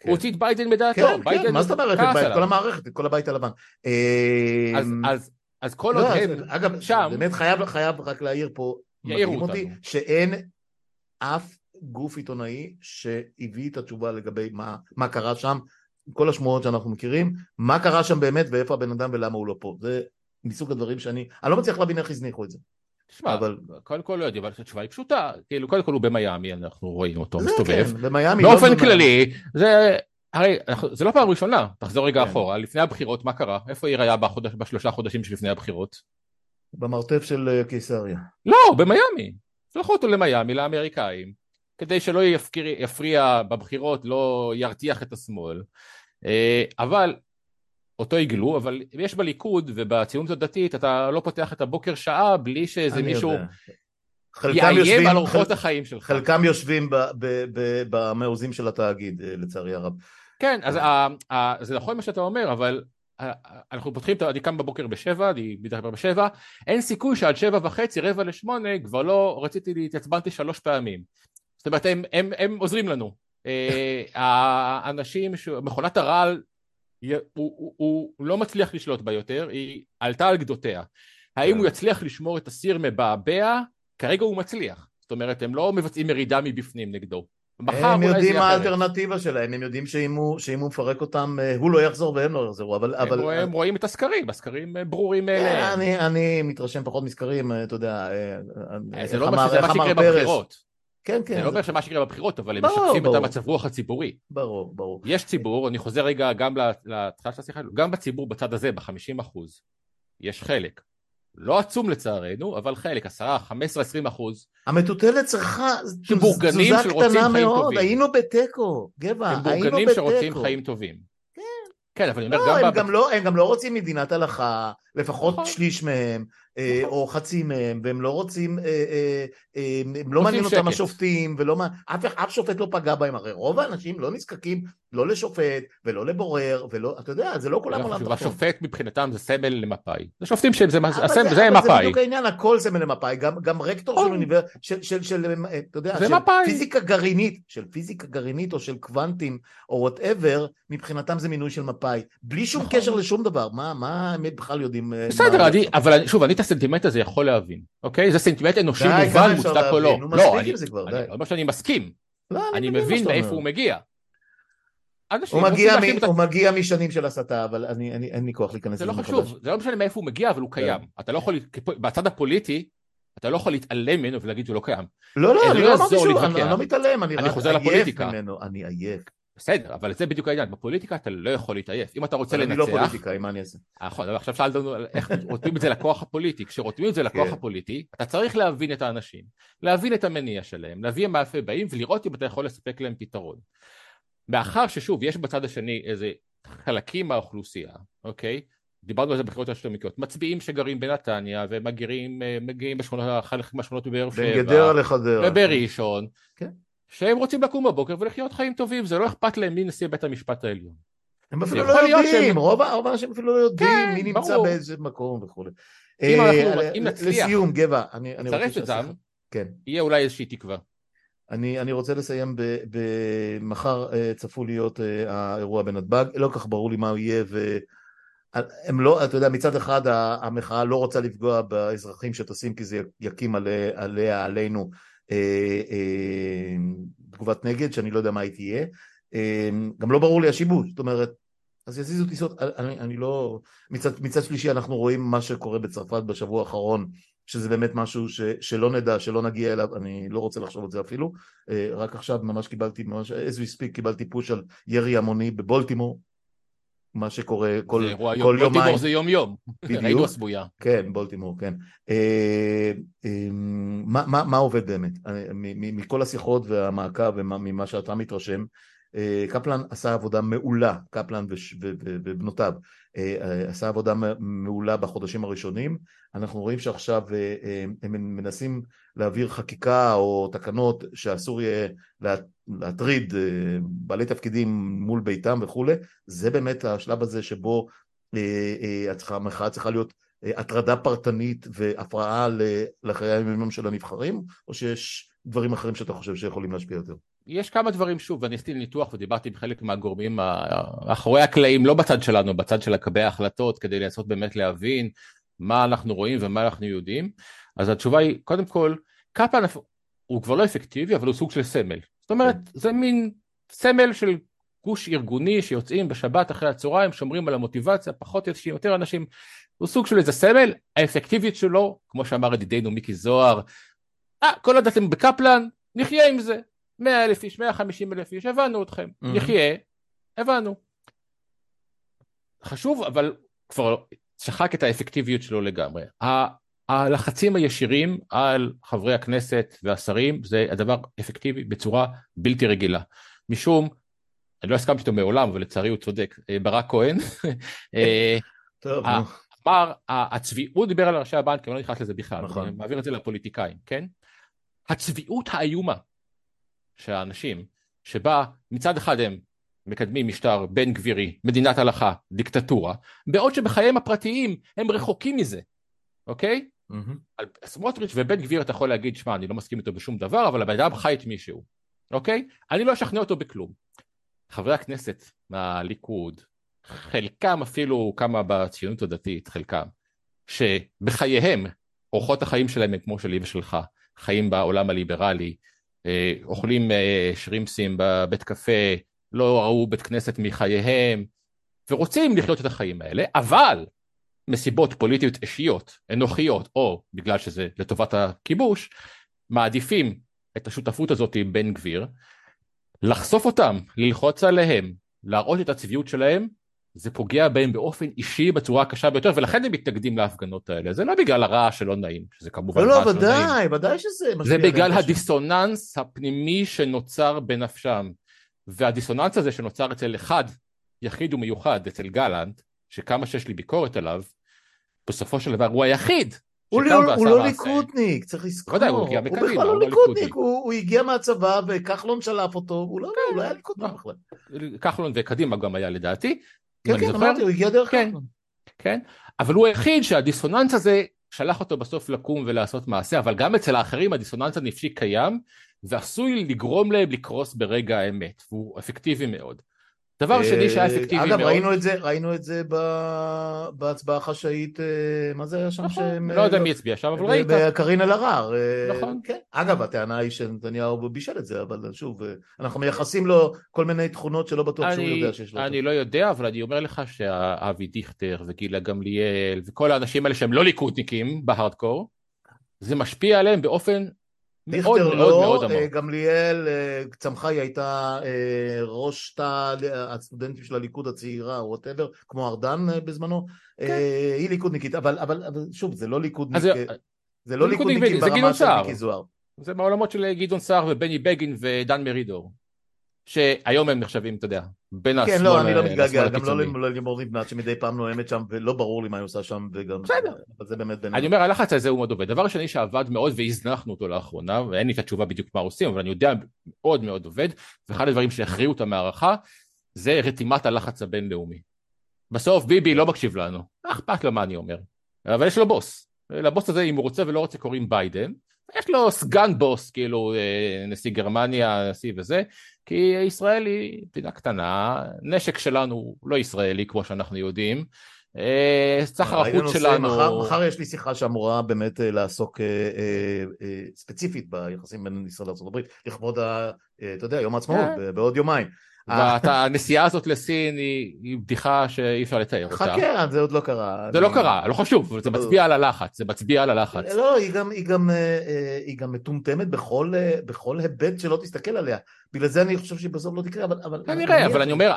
כן. הוא הוציא את ביידן בדעתו. כן, כן, מה זאת אומרת? את. כל המערכת, את כל הבית הלבן. אה, אז- אז- אז כל לא, עוד הם אגב, שם, באמת חייב חייב רק להעיר פה, יעירו מדהים אותי, אותנו. שאין אף גוף עיתונאי שהביא את התשובה לגבי מה, מה קרה שם, כל השמועות שאנחנו מכירים, מה קרה שם באמת ואיפה הבן אדם ולמה הוא לא פה. זה מסוג הדברים שאני, אני לא מצליח להבין איך הזניחו את זה. תשמע, אבל- קודם כל לא יודעים, אבל התשובה היא פשוטה. כאילו, קודם כל הוא במיאמי, אנחנו רואים אותו זה מסתובב. כן, במיאמי. באופן לא. כללי, זה... הרי זה לא פעם ראשונה, תחזור רגע כן. אחורה, לפני הבחירות, מה קרה? איפה עיר היה בחודש- בשלושה חודשים שלפני הבחירות? במרתף של אה, קיסריה. לא, במיאמי. שלחו אותו למיאמי, לאמריקאים, כדי שלא יפקיר, יפריע בבחירות, לא ירתיח את השמאל. אה, אבל, אותו עיגלו, אבל יש בליכוד ובציונות הדתית, אתה לא פותח את הבוקר שעה בלי שאיזה מישהו יאיים על אורחות חל- החיים שלך. חלקם יושבים במעוזים של התאגיד, אה, לצערי הרב. כן, אז ה- ה- זה נכון מה שאתה אומר, אבל אנחנו פותחים, אני קם בבוקר בשבע, אני מדבר בשבע, אין סיכוי שעד שבע וחצי, רבע לשמונה, כבר לא רציתי, להתעצבנתי שלוש פעמים. זאת אומרת, הם, הם, הם עוזרים לנו. אה, האנשים, ש- מכונת הרעל, הוא, הוא, הוא, לא מצליח לשלוט בה יותר, היא עלתה על גדותיה. האם. הוא יצליח לשמור את הסיר מבעבע? כרגע הוא מצליח. זאת אומרת, הם לא מבצעים מרידה מבפנים נגדו. מחר הם יודעים מה. האלטרנטיבה שלהם, הם יודעים שאם הוא שאם הוא מפרק אותם, אה, הוא לא יחזור והם לא יחזרו, אבל... הם, אבל- רואים, הם רואים את הסקרים, הסקרים אה, ברורים אה, מאליהם. אני, אני מתרשם פחות מסקרים, אה, אתה יודע, אה, אה, אה, זה לא שזה מה שיקרה פרס. בבחירות. כן, כן, זה לא אומר שמה שיקרה בבחירות, אבל הם משקפים את. המצב רוח הציבורי. ברור, ברור. יש ציבור, אני חוזר רגע גם לה- להתחלה של השיחה, גם בציבור בצד הזה, בחמישים אחוז, יש חלק לא עצום לצערנו, אבל חלק, 10, 15, 20 אחוז. המטוטלת צריכה שבורגנים שרוצים חיים מאוד. טובים. היינו בתיקו, גבע, הם היינו בורגנים בתיקו. שרוצים חיים טובים. כן, אבל אני אומר, לא, גם... הם ב- גם לא, הם גם לא רוצים מדינת הלכה, לפחות נכון. שליש מהם. או חצי מהם, והם לא רוצים, אה, אה, אה, הם לא מעניין אותם. השופטים, ולא מה, אף, אף שופט לא פגע בהם, הרי רוב האנשים לא נזקקים לא לשופט, ולא לבורר, ולא, אתה יודע, זה לא כולם לא עולם חשוב, תחתון. השופט מבחינתם זה סמל למפא"י. זה שופטים הסמל- זה, זה זה מפא"י. בדיוק העניין, הכל סמל למפא"י, גם, גם רקטור של נכון. אוניבר... של, של, של, אה, אתה יודע, זה של מפא"י. פיזיקה גרעינית, של פיזיקה גרעינית או של קוונטים או whatever, מבחינתם זה מינוי של מפא"י, בלי שום נכון. קשר לשום דבר, מה, מה הם בכלל יודעים? אה, בסדר, אבל שוב, אני את הסנטימנט הזה יכול להבין, אוקיי? זה סנטימנט אנושי מובן, מוצדק או לא. לא, אני. לא אומר שאני מסכים, לא, אני מבין מאיפה. הוא מגיע. הוא מגיע, מ, את הוא מגיע משנים של הסתה, אבל אני, אני, אין לי כוח להיכנס זה לא לזה חשוב. זה לא משנה מאיפה הוא מגיע, אבל הוא קיים. אתה לא יכול, בצד הפוליטי, אתה לא יכול להתעלם ממנו ולהגיד שהוא לא קיים. לא, לא, אני לא אמרתי שהוא, אני, לא מתעלם, אני, חוזר לפוליטיקה. ממנו, אני עייף. בסדר, אבל זה בדיוק העניין, בפוליטיקה אתה לא יכול להתעייף. אם אתה רוצה אבל אני לא לנצח, פוליטיקאי, מה אני אעשה? נכון, אבל עכשיו שאלת על איך רותמים את זה לכוח הפוליטי. כשרותמים את זה לכוח כן. הפוליטי, אתה צריך להבין את האנשים, להבין את המניע שלהם, להביא הם באים ולראות אם אתה יכול לספק להם פתרון. מאחר ששוב, יש בצד השני איזה חלקים מהאוכלוסייה, אוקיי? דיברנו על זה בבחירות השלומיות, מצביעים שגרים בנתניה ומגיעים אה, בשכונות, חלק מהשכונות בבאר בין שבע, גדרה לחדרה. ובראשון, כן. שהם רוצים לקום בבוקר ולחיות חיים טובים, זה לא אכפת להם מי נשיא בית המשפט העליון. הם אפילו לא יודעים, שהם- רוב האנשים אפילו לא יודעים כן, מי נמצא ברור. באיזה מקום וכולי. אם אה, אנחנו- אה, אם נצליח לסיום, גבע, אני אני רוצה לצרף את שהשיחה- כן. יהיה אולי איזושהי תקווה. אני, אני רוצה לסיים ב... ב מחר אה, צפו להיות אה, האירוע בנתב"ג, לא כל כך ברור לי מה הוא יהיה ו... הם לא, אתה יודע, מצד אחד המחאה לא רוצה לפגוע באזרחים שטסים כי זה יקים עליה, עליה עלינו תגובת נגד, שאני לא יודע מה היא תהיה. אה, גם לא ברור לי השיבוש, זאת אומרת, אז יזיזו טיסות, אני, אני לא... מצד, מצד שלישי אנחנו רואים מה שקורה בצרפת בשבוע האחרון, שזה באמת משהו ש, שלא נדע, שלא נגיע אליו, אני לא רוצה לחשוב על זה אפילו. אה, רק עכשיו ממש קיבלתי, ממש, as we speak, קיבלתי פוש על ירי המוני בבולטימור, מה שקורה כל, זה כל יום, יומיים. בולטימור זה יום יום, בדיוק. ראינו הסמויה. כן, בולטימור, כן. אה, אה, מה, מה, מה עובד באמת? אה, מ- מ- מכל השיחות והמעקב וממה שאתה מתרשם, קפלן עשה עבודה מעולה, קפלן ובנותיו, אה, אה, עשה עבודה מעולה בחודשים הראשונים, אנחנו רואים שעכשיו אה, אה, הם מנסים להעביר חקיקה או תקנות שאסור יהיה לה- להטריד אה, בעלי תפקידים מול ביתם וכולי, זה באמת השלב הזה שבו אה, אה, המחאה צריכה להיות אה, הטרדה פרטנית והפרעה לחיי היום של הנבחרים, או שיש דברים אחרים שאתה חושב שיכולים להשפיע יותר? יש כמה דברים, שוב, ואני עשיתי ניתוח ודיברתי עם חלק מהגורמים מאחורי הקלעים, לא בצד שלנו, בצד של מקבלי ההחלטות, כדי לנסות באמת להבין מה אנחנו רואים ומה אנחנו יודעים. אז התשובה היא, קודם כל, קפלן הוא כבר לא אפקטיבי, אבל הוא סוג של סמל. זאת אומרת, זה מין סמל של גוש ארגוני שיוצאים בשבת אחרי הצהריים, שומרים על המוטיבציה, פחות יוצאים, יותר אנשים, הוא סוג של איזה סמל, האפקטיביות שלו, כמו שאמר ידידנו מיקי זוהר, אה, כל עוד אתם בקפלן, נחיה עם זה. 100 אלף איש, 150 אלף איש, הבנו אתכם, Mhm. נחיה, הבנו. חשוב, אבל כבר שחק את האפקטיביות שלו לגמרי. הלחצים הישירים על חברי הכנסת והשרים זה הדבר אפקטיבי בצורה בלתי רגילה. משום, אני לא הסכמתי איתו מעולם, אבל לצערי הוא צודק, אה, ברק כהן, אה. אמר, הצביעות, הוא דיבר על ראשי הבנקים, אני לא נכנס לזה בכלל, נכון. אני מעביר את זה לפוליטיקאים, כן? הצביעות האיומה שהאנשים, שבה מצד אחד הם מקדמים משטר בן גבירי, מדינת הלכה, דיקטטורה, בעוד שבחייהם הפרטיים הם רחוקים מזה, אוקיי? מהמם. על סמוטריץ' ובן גביר אתה יכול להגיד, שמע, אני לא מסכים איתו בשום דבר, אבל הבן אדם חי את מישהו, אוקיי? אני לא אשכנע אותו בכלום. חברי הכנסת מהליכוד, חלקם אפילו כמה בציונות הדתית, חלקם, שבחייהם, אורחות החיים שלהם הם כמו שלי ושלך, חיים בעולם הליברלי, אוכלים אה, שרימפסים בבית קפה, לא ראו בית כנסת מחייהם, ורוצים לחיות את החיים האלה, אבל מסיבות פוליטיות אישיות, אנוכיות, או בגלל שזה לטובת הכיבוש, מעדיפים את השותפות הזאת עם בן גביר, לחשוף אותם, ללחוץ עליהם, להראות את הצביעות שלהם, זה פוגע בהם באופן אישי בצורה הקשה ביותר, ולכן הם מתנגדים להפגנות האלה. זה לא בגלל הרעש שלא נעים, שזה כמובן לא, לא, רעש לא נעים. ודאי, ודאי שזה זה בגלל. הדיסוננס הפנימי שנוצר בנפשם. והדיסוננס הזה שנוצר אצל אחד, יחיד ומיוחד, אצל גלנט, שכמה שיש לי ביקורת עליו, בסופו של דבר הוא היחיד הוא לא, הוא לא. ליכודניק, צריך לזכור. ודאי, הוא הגיע מקדימה, בכלל הוא לא לא ליכודניק. הוא הוא הגיע מהצבא וכחלון שלף אותו, הוא לא הוא לא היה ליכודניק לא. בכלל. כחלון וקדימה גם היה לדעתי. כן, כן. אמרתי, הוא הגיע דרך כן. כן? אבל הוא היחיד שהדיסוננס הזה שלח אותו בסוף לקום ולעשות מעשה, אבל גם אצל האחרים הדיסוננס הנפשי קיים, ועשוי לגרום להם לקרוס ברגע האמת, והוא אפקטיבי מאוד. דבר שני שהיה אה, אפקטיבי אגב, מאוד, ראינו את זה, ראינו את זה בהצבעה החשאית, אה, מה זה היה שם? נכון, לא יודע אה, מי הצביע שם, אבל ראית. בקארין אלהרר. אה, נכון. כן. אגב, הטענה היא שנתניהו בישל את זה, אבל שוב, אה, אנחנו מייחסים לו כל מיני תכונות שלא בטוח שהוא יודע שיש לו. אני לא יודע, אבל אני אומר לך שאבי דיכטר וגילה גמליאל וכל האנשים האלה שהם לא ליכודניקים בהארדקור, זה משפיע עליהם באופן דיכטר מאוד לא, מאוד אה, עמוק. גמליאל אה, צמחה, היא הייתה אה, ראש תא הסטודנטים של הליכוד הצעירה, whatever, כמו ארדן בזמנו, אה, היא ליכודניקית, אבל אבל- אבל שוב, זה לא ליכודניק, כן. זה- זה לא ליכודניקים ברמה של. מיקי זוהר. זה מהעולמות של גדעון סער ובני בגין ודן מרידור, שהיום הם נחשבים, אתה יודע, בין השמאל כן, לא, אני לא לשמאל מתגעגע, גם הקיצוני. לא ללימור לבנת שמדי פעם נואמת שם, ולא ברור לי מה היא עושה שם, וגם... בסדר. אבל זה באמת. אני אומר, הלחץ הזה הוא מאוד עובד. דבר שני שעבד מאוד והזנחנו אותו לאחרונה, ואין לי את התשובה בדיוק מה עושים, אבל אני יודע מאוד מאוד עובד, ואחד הדברים שהכריעו את המערכה, זה רתימת הלחץ הבינלאומי. בסוף ביבי לא מקשיב לנו, מה אכפת לו מה אני אומר, אבל יש לו בוס. לבוס הזה, אם הוא רוצה ולא רוצה, קוראים ביידן, יש לו סגן בוס, כאילו אה, נשיא גרמניה, נשיא וזה, כי ישראל היא מדינה קטנה, נשק שלנו לא ישראלי כמו שאנחנו יודעים, אה, סחר החוץ שלנו... מחר, מחר יש לי שיחה שאמורה באמת אה, לעסוק אה, ספציפית ביחסים בין ישראל לארה"ב, לכבוד, ה, אתה יודע, יום העצמאות, כן. בעוד יומיים. והנסיעה הזאת לסין היא, היא בדיחה שאי אפשר לתאר אותה. חכה, זה עוד לא קרה. זה לא קרה, לא חשוב, זה מצביע על הלחץ, זה מצביע על הלחץ. לא, היא גם, היא, גם, אה, אה, היא גם מטומטמת בכל, אה, בכל היבט שלא תסתכל עליה. בגלל זה אני חושב שהיא בסוף לא תקרה, אבל... אבל כנראה, אבל אני אומר,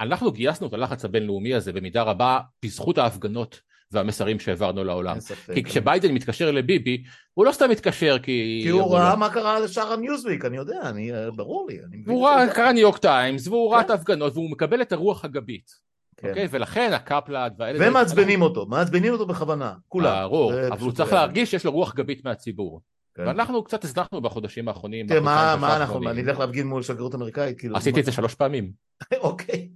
אנחנו גייסנו את הלחץ הבינלאומי הזה במידה רבה בזכות ההפגנות והמסרים שהעברנו לעולם. כי כשביידן מתקשר לביבי, הוא לא סתם מתקשר כי... כי הוא. ראה מה קרה לשאר הניוזוויק, אני יודע, אני, אה, ברור לי. אני זה. ראה, קרא New York Times, והוא ראה כן. את ההפגנות, והוא מקבל את הרוח הגבית. כן. אוקיי? ולכן הקפלד והאלה... ומעצבנים אותו, מעצבנים אותו בכוונה, כולם. ברור, אבל הוא צריך לא להרגיש שיש לו רוח גבית מהציבור. כן. ואנחנו קצת הזנחנו בחודשים האחרונים. תראה, מה, אנחנו. אני אלך להפגין מול שגרירות אמריקאית, כאילו... עשיתי את זה שלוש פעמים. אוקיי.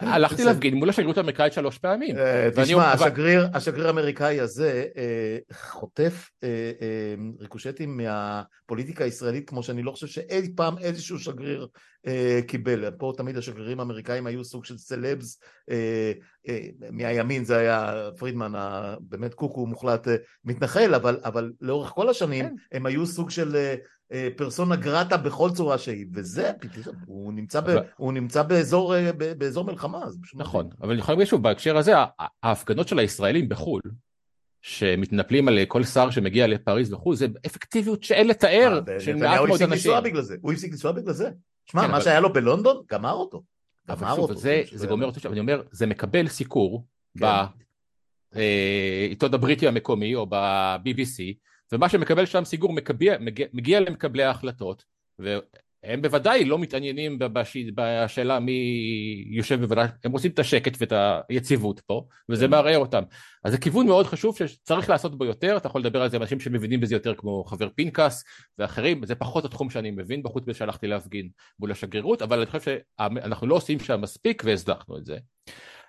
הלכתי. להפגין מול השגרירות האמריקאית שלוש פעמים. אה, תשמע, השגריר, השגריר האמריקאי הזה אה, חוטף אה, אה, ריקושטים מהפוליטיקה הישראלית כמו שאני לא חושב שאי פעם איזשהו שגריר קיבל. פה תמיד השגרירים האמריקאים היו סוג של סלבס, מהימין זה היה פרידמן, באמת קוקו מוחלט מתנחל, אבל, לאורך כל השנים כן. הם היו סוג של פרסונה גרטה בכל צורה שהיא, וזה, הוא נמצא, ב, אבל- הוא נמצא באזור, אה, ב- באזור מלחמה, נכון, אבל אני יכול להגיד שוב, בהקשר הזה, ההפגנות של הישראלים בחו"ל, שמתנפלים על כל שר שמגיע לפריז וכו', זה אפקטיביות שאין לתאר, אה, של מעט מאוד הפסיק אנשים. לנסוע בגלל זה, הוא הפסיק לנסוע בגלל זה. שמע, כן, מה אבל- שהיה לו בלונדון, גמר אותו. אבל גמר שוב, אותו. זה, פשוט זה גומר. אותו, אני אומר, זה מקבל סיקור כן. בעיתון הבריטי המקומי או ב-BBC, ומה שמקבל שם סיגור מקביע, מגיע, מגיע למקבלי ההחלטות, והם בוודאי לא מתעניינים בש, בשאלה מי יושב בוודאי, הם רוצים את השקט ואת היציבות פה, וזה כן. מערער אותם. אז זה כיוון מאוד חשוב שצריך לעשות בו יותר, אתה יכול לדבר על זה עם אנשים שמבינים בזה יותר כמו חבר פנקס ואחרים, זה פחות התחום שאני מבין, בחוץ מזה שהלכתי להפגין מול השגרירות, אבל אני חושב שאנחנו לא עושים שם מספיק והזנחנו את זה.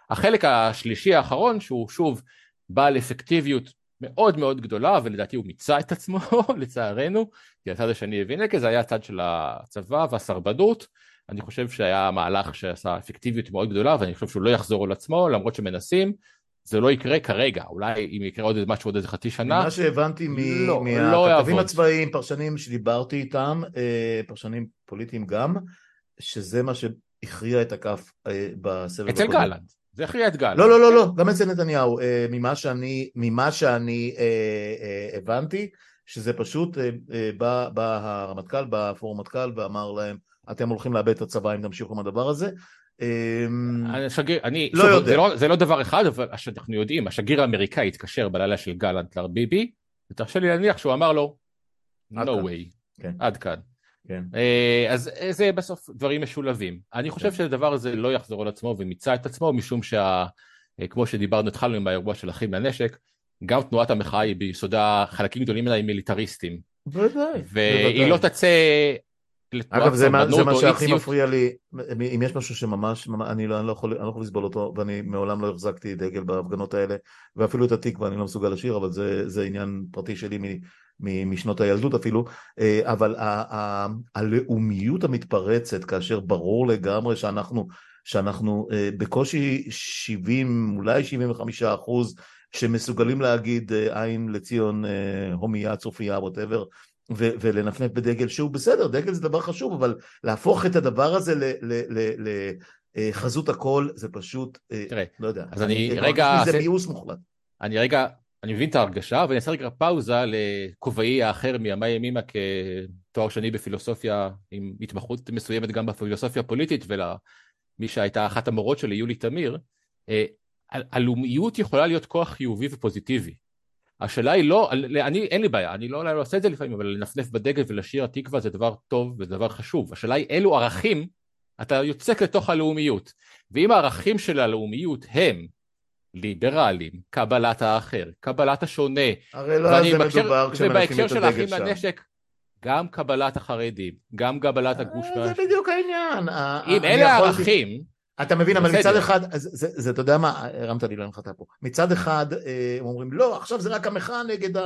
החלק השלישי האחרון שהוא שוב בעל אפקטיביות מאוד מאוד גדולה ולדעתי הוא מיצה את עצמו לצערנו כי הצד השני הבין את זה, היה הצד של הצבא והסרבנות אני חושב שהיה מהלך שעשה אפקטיביות מאוד גדולה ואני חושב שהוא לא יחזור על עצמו למרות שמנסים זה לא יקרה כרגע אולי אם יקרה עוד משהו עוד איזה חצי שנה מה שהבנתי מ- לא, לא מהכתבים יעבוד. הצבאיים, פרשנים שדיברתי איתם, אה, פרשנים פוליטיים גם, שזה מה שהכריע את הכף אה, בסבב אצל הקודם. גלנט זה הכריע את גלנט לא, לא, לא, לא, גם אצל נתניהו, אה, ממה שאני, ממה שאני אה, אה, הבנתי, שזה פשוט אה, אה, בא, בא הרמטכ"ל, בא הפורום מטכ"ל ואמר להם, אתם הולכים לאבד את הצבא אם תמשיכו עם הדבר הזה. אמ, השגריר, אני, לא שוב, יודע. זה לא, זה לא דבר אחד, אבל אנחנו יודעים, השגריר האמריקאי התקשר בלילה של גלנט לביבי, ותרשה לי להניח שהוא אמר לו, no כאן." way, כן. עד כאן. כן. אה, אז אה, זה בסוף דברים משולבים. אני חושב כן. שהדבר הזה לא יחזור על עצמו ומיצה את עצמו, משום שה... אה, שדיברנו, התחלנו עם האירוע של אחים לנשק, גם תנועת המחאה היא ביסודה, חלקים גדולים ממנה הם מיליטריסטים, בוודאי. והיא לא תצא אגב, זה מה, זה מה שהכי. מפריע לי, אם יש משהו שממש, ממש- אני לא, אני לא יכול, אני לא יכול לסבול אותו, ואני מעולם לא החזקתי דגל בהפגנות האלה, ואפילו את התקווה אני לא מסוגל לשיר, אבל זה, זה עניין פרטי שלי משנות הילדות אפילו, אה, אבל הלאומיות המתפרצת, כאשר ברור לגמרי שאנחנו, שאנחנו אה, בקושי 70, אולי 75 אחוז, שמסוגלים להגיד אה, עין לציון, הומייה, צופיה, ווטאבר, ו- ולנפנף בדגל שהוא בסדר, דגל זה דבר חשוב, אבל להפוך את הדבר הזה לחזות הכל זה פשוט, אה, תראה, לא יודע, אז אני מרגיש רגע אעשה- מיאוס מוחלט. אני רגע, אני מבין את ההרגשה, ואני אעשה רגע פאוזה לכובעי האחר מימיי ימימה כתואר שני בפילוסופיה, עם התמחות מסוימת גם בפילוסופיה הפוליטית, ולמי שהייתה אחת המורות שלי, יולי תמיר, אה, הלאומיות יכולה להיות כוח חיובי ופוזיטיבי. השאלה היא לא, אני, אין לי בעיה, אני לא אולי לא עושה את זה לפעמים, אבל לנפנף בדגל ולשיר התקווה זה דבר טוב וזה דבר חשוב. השאלה היא אילו ערכים אתה יוצק לתוך הלאומיות. ואם הערכים של הלאומיות הם ליברליים, קבלת האחר, קבלת השונה, הרי לא על זה בהקשר- מדובר ובהקשר את של הדגל האחים שם. לנשק, גם קבלת החרדים, גם קבלת הגוש, אה, זה בדיוק העניין. אה, אם אני אלה הערכים, אתה מבין, אבל. מצד אחד, זה, אתה יודע מה, הרמת לי להנחתה פה. מצד אחד, אה, הם אומרים, לא, עכשיו זה רק המחאה נגד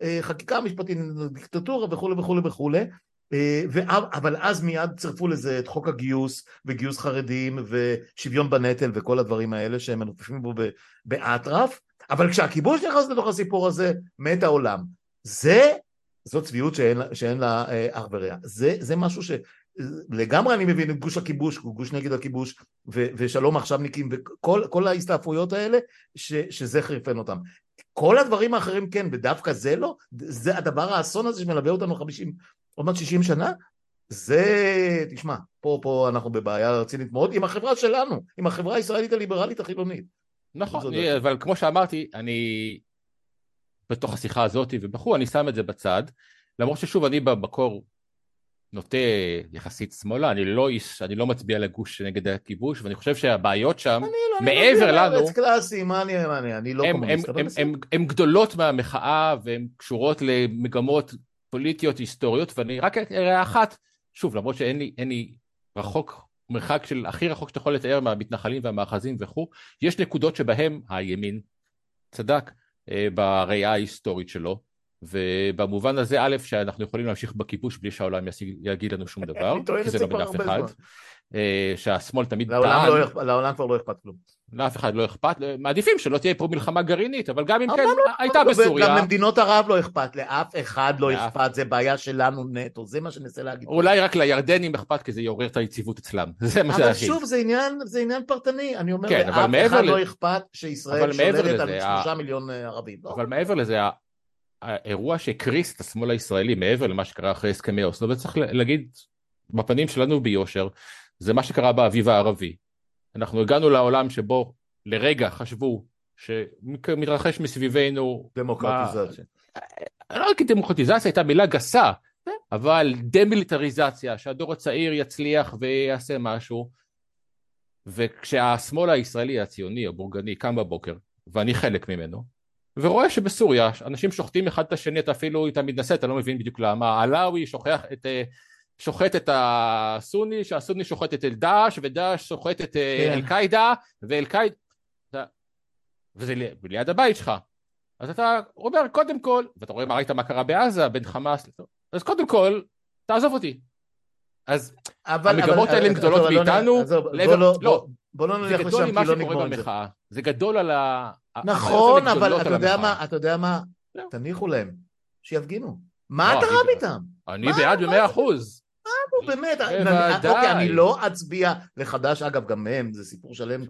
החקיקה המשפטית, הדיקטטורה וכולי וכולי וכולי. אה, אבל אז מיד צירפו לזה את חוק הגיוס וגיוס חרדים ושוויון בנטל וכל הדברים האלה שהם מנופפים בו באטרף, אבל כשהכיבוש נכנס לתוך הסיפור הזה, מת העולם. זה, זו צביעות שאין, שאין לה אה, אח ורע. זה, זה משהו ש... לגמרי אני מבין את גוש הכיבוש, גוש נגד הכיבוש ו- ושלום העכשווניקים וכל כל ההסתעפויות האלה ש- שזה חירפן אותם. כל הדברים האחרים כן, ודווקא זה לא, זה הדבר האסון הזה שמלווה אותנו 50, עוד מעט 60 שנה, זה, תשמע, פה, פה אנחנו בבעיה רצינית מאוד עם החברה שלנו, עם החברה הישראלית הליברלית החילונית. נכון, אני- דעתי. אבל כמו שאמרתי, אני בתוך השיחה הזאת ובחור, אני שם את זה בצד, למרות ששוב, אני במקור נוטה יחסית שמאלה, אני לא איש, אני לא מצביע לגוש נגד הכיבוש, ואני חושב שהבעיות שם, אני לא, אני מעבר מגיע לנו- לארץ קלאסי, מה אני, מה אני, אני לא הם, הם, הם. הם, הם גדולות מהמחאה והן קשורות למגמות פוליטיות היסטוריות ואני רק אראה אחת, שוב למרות שאין לי, לי רחוק, מרחק של הכי רחוק שאתה יכול לתאר מהמתנחלים והמאחזים וכו', יש נקודות שבהם הימין צדק אה, בראייה ההיסטורית שלו ובמובן הזה א' שאנחנו יכולים להמשיך בכיבוש בלי שהעולם יגיד לנו שום דבר, כי זה לא הרבה אחד, שהשמאל תמיד לעולם, טען, לא, אכפ- לעולם כבר לא אכפת כלום. לאף אחד לא אכפת, מעדיפים שלא תהיה פה מלחמה גרעינית, אבל גם אם כן, העולם הייתה גם בסוריה, למדינות ערב לא אכפת, לאף אחד לא לאף- אכפת, זה בעיה שלנו נטו, זה מה שננסה להגיד. אולי רק לירדנים אכפת כי זה יעורר את היציבות אצלם, זה מה אבל שהכי. שוב, זה עניין, זה עניין פרטני, אני אומר, כן, אבל לאף אחד ל- לא אכפת שישראל אבל שולטת על שלושה ה- מיליון אה, ערבים. לא. אבל מעבר לזה, האירוע שהקריס את השמאל הישראלי, מעבר למה שקרה אחרי הסכמי אוסלו, וצריך להגיד בפנים שלנו ביושר, זה מה שקרה באביב הערבי. אנחנו הגענו לעולם שבו לרגע חשבו שמתרחש מסביבנו... דמוקרטיזציה. מה- אני לא אגיד דמוקרטיזציה, הייתה מילה גסה, אבל דמיליטריזציה, שהדור הצעיר יצליח ויעשה משהו. וכשהשמאל הישראלי הציוני הבורגני קם בבוקר, ואני חלק ממנו, ורואה שבסוריה אנשים שוחטים אחד את השני, אתה אפילו, אתה מתנשא, אתה לא מבין בדיוק למה, עלאווי שוכח את, אה, שוחט את הסוני, שהסוני שוחט את אל-דאעש, ודאעש שוחט את אה, כן. אל-קאעידה, ואל-קאעידה, אתה- וזה ל- ליד הבית שלך. אז אתה אומר, קודם כל, ואתה רואה מה ראית מה קרה בעזה, בין חמאס, אז קודם כל, תעזוב אותי. אז אבל- המגמות האלה הן גדולות לא נ- מאיתנו, עזוב, לעבר- בוא לא- לא. בוא- לא זה נלך גדול לשם, ממה כי לא שקורה נגמור את זה. במחאה. זה גדול על ה... נכון, אבל אתה יודע. מה, אתה יודע מה, זהו. תניחו להם, שיפגינו. מה לא, אתה אני רב. איתם? אני מה- בעד מה במאה זה? אחוז. נו באמת. אוקיי, אני לא אצביע לחד"ש, אגב גם הם, זה סיפור שלם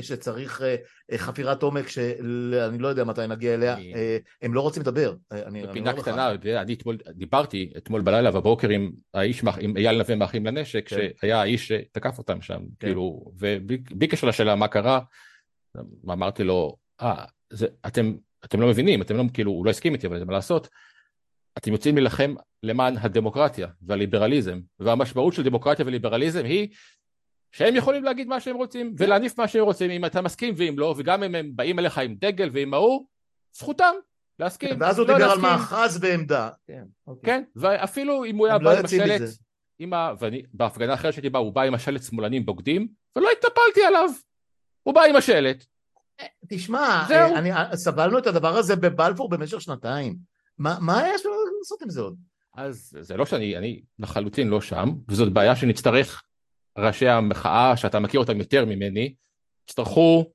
שצריך אה, אה, חפירת עומק שאני לא יודע מתי נגיע אליה, אה, הם לא רוצים לדבר, בפינה. קטנה, אני אתמול דיברתי אתמול בלילה בבוקר עם האיש, עם אייל נווה מאחים לנשק, כן. שהיה האיש שתקף אותם שם, כן. כאילו, ובלי בלי קשר לשאלה מה קרה, אמרתי לו, אה, אתם לא מבינים, אתם לא, כאילו, הוא לא הסכים איתי, אבל זה מה לעשות, אתם יוצאים להילחם למען הדמוקרטיה והליברליזם, והמשמעות של דמוקרטיה וליברליזם היא שהם יכולים להגיד מה שהם רוצים ולהניף מה שהם רוצים, אם אתה מסכים ואם לא, וגם אם הם באים אליך עם דגל ועם ההוא, זכותם להסכים. ואז הוא לא דיבר על. מאחז בעמדה. כן, אוקיי. כן, ואפילו אם הוא היה לא בא עם יוצאים השלט. עם ה... ואני, בהפגנה אחרת שהייתי בה, הוא בא עם השלט שמאלנים בוגדים, ולא התנפלתי עליו. הוא בא עם השלט. תשמע, זהו. אה, אני, אה, סבלנו את הדבר הזה בבלפור במשך שנתיים. מה מה היה אפשר לעשות עם זה עוד? אז זה לא שאני, אני לחלוטין לא שם, וזאת בעיה שנצטרך, ראשי המחאה, שאתה מכיר אותם יותר ממני, יצטרכו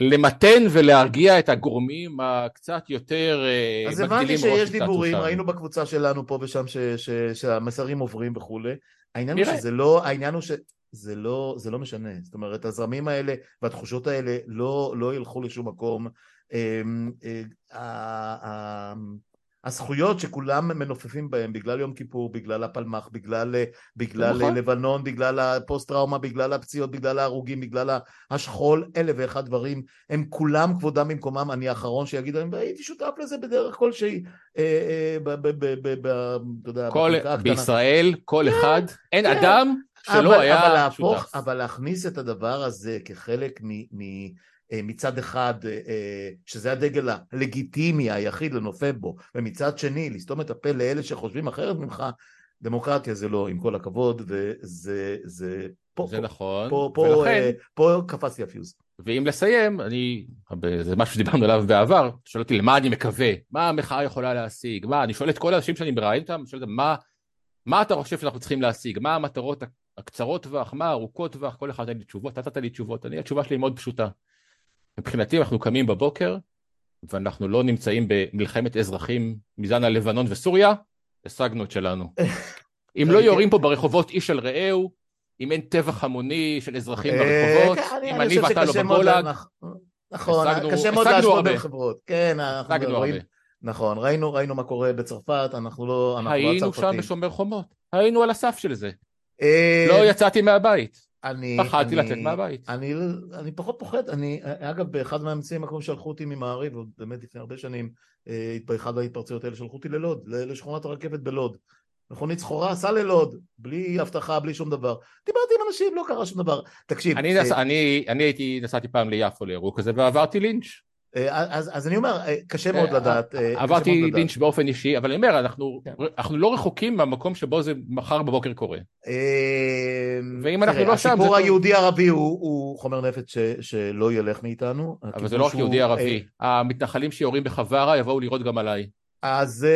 למתן ולהרגיע את הגורמים הקצת יותר אה, אז הבנתי שיש דיבורים. ראינו בקבוצה שלנו פה ושם ש- ש- שהמסרים עוברים וכולי. העניין הוא. שזה לא, העניין הוא שזה לא, זה לא משנה. זאת אומרת, הזרמים האלה והתחושות האלה לא, לא ילכו לשום מקום. הזכויות שכולם מנופפים בהם בגלל יום כיפור, בגלל הפלמ"ח, בגלל, בגלל נכון. לבנון, בגלל הפוסט טראומה, בגלל הפציעות, בגלל ההרוגים, בגלל השכול, אלף ואחד דברים, הם כולם כבודם במקומם, אני האחרון שיגיד, אני הייתי שותף לזה בדרך כלשהי. בישראל, כל אחד, אין כן. אדם שלא היה להפוך, שותף. אבל להכניס את הדבר הזה כחלק מ, מ, מצד אחד, אה, אה, שזה הדגל הלגיטימי היחיד לנופף בו, ומצד שני, לסתום את הפה לאלה שחושבים אחרת ממך, דמוקרטיה זה לא, עם כל הכבוד, וזה, זה, פה, זה פה, נכון, פה, פה, ולכן, אה, פה קפצתי הפיוז. ואם לסיים, אני, זה משהו שדיברנו עליו בעבר, שואל אותי למה אני מקווה, מה המחאה יכולה להשיג, מה, אני שואל את כל האנשים שאני מראיין אותם, שואל אותם מה, מה אתה חושב שאנחנו צריכים להשיג, מה המטרות הקצרות טווח, מה הארוכות טווח, כל אחד נתן לי תשובות, אתה נתת לי תשובות, אני, התשובה שלי מאוד פשוטה. מבחינתי אנחנו קמים בבוקר, ואנחנו לא נמצאים במלחמת אזרחים מזן הלבנון וסוריה, השגנו את שלנו. אם לא יורים פה ברחובות איש על רעהו, אם אין טבח המוני של אזרחים ברחובות, אה, כן, אם אני ואתה לא לה- נכון, קשה מאוד להשוות הרבה. בין חברות. כן, אנחנו רואים. נכון, ראינו, ראינו מה קורה בצרפת, אנחנו לא, אנחנו לא היינו שם. בשומר חומות, היינו על הסף של זה. אה, לא יצאתי מהבית, אני, פחדתי אני- לצאת מהבית. אני, אני פחות פוחד, אני, אגב, באחד מהאמצעים הקרובים שלחו אותי ממעריב, עוד באמת לפני הרבה שנים, אה, באחד ההתפרצויות האלה שלחו אותי ללוד, לשכונת הרכבת בלוד. מכונית סחורה, סע ללוד, בלי אבטחה, בלי שום דבר. דיברתי עם אנשים, לא קרה שום דבר. תקשיב, אני, אה, נס... אני, אני הייתי, נסעתי פעם ליפו לאירוע כזה ועברתי לינץ'. אה, אז, אז אני אומר, אה, קשה מאוד לדעת. אה, עברתי מאוד לדעת. לינץ' באופן אישי, אבל אני אומר, אנחנו, כן. אנחנו לא רחוקים מהמקום שבו זה מחר בבוקר קורה. ואם אנחנו לא שם, הסיפור. היהודי-ערבי הוא, הוא חומר נפץ ש, שלא ילך מאיתנו. אבל זה לא רק הכיבוש יהודי הוא, ערבי. המתנחלים שיורים בחווארה יבואו לירות גם עליי. אז...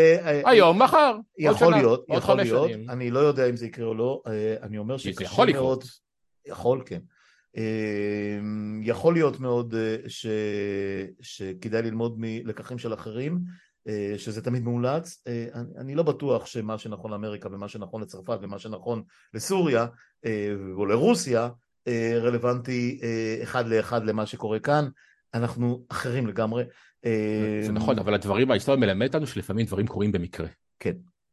היום, מחר, יכול להיות, יכול להיות. אני לא יודע אם זה יקרה או לא, אני אומר שקשה יכול לקרות. מאוד, יכול כן, יכול להיות מאוד אה, ש, שכדאי ללמוד מלקחים של אחרים, אה, שזה תמיד מאולץ, אה, אני, אני לא בטוח שמה שנכון לאמריקה ומה שנכון לצרפת ומה שנכון לסוריה אה, או לרוסיה אה, רלוונטי אה, אחד לאחד למה שקורה כאן, אנחנו אחרים לגמרי. אה, זה נכון, אבל הדברים, ההיסטוריה מלמד אותנו שלפעמים דברים קורים במקרה.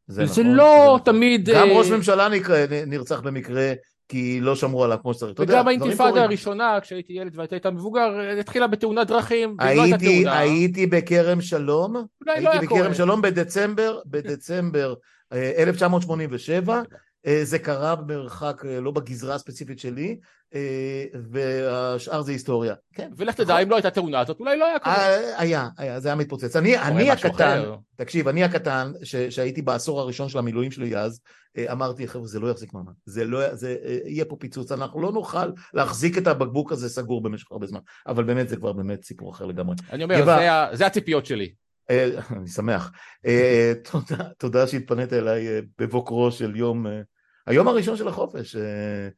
זה זה נכון, לא זה נכון. תמיד... גם אה, ראש ממשלה נרצח במקרה כי לא שמרו עליו כמו שצריך. וגם האינתיפאדה. הראשונה, כשהייתי ילד ואתה היית מבוגר, התחילה בתאונת דרכים, לא הייתי, הייתי בכרם שלום, לא הייתי היה בכרם. שלום בדצמבר, בדצמבר אה, 1987, אה, זה קרה במרחק אה, לא בגזרה הספציפית שלי, אה, והשאר זה היסטוריה. כן, ולך תדע, אם לא הייתה תאונה הזאת, אולי לא היה קורה. אה, היה, היה, זה היה מתפוצץ. אני, אני הקטן, אחר. תקשיב, אני הקטן, ש, שהייתי בעשור הראשון של המילואים שלי אז, אה, אמרתי, חבר'ה, זה לא יחזיק מעמד, זה לא, זה, אה, יהיה פה פיצוץ, אנחנו לא נוכל להחזיק את הבקבוק הזה סגור במשך הרבה זמן, אבל באמת זה כבר באמת סיפור אחר לגמרי. אני אומר, גבע. זה זה הציפיות שלי. אה, אני שמח. אה, תודה, תודה שהתפנית אליי אה, בבוקרו של יום, אה, היום הראשון של החופש. אה,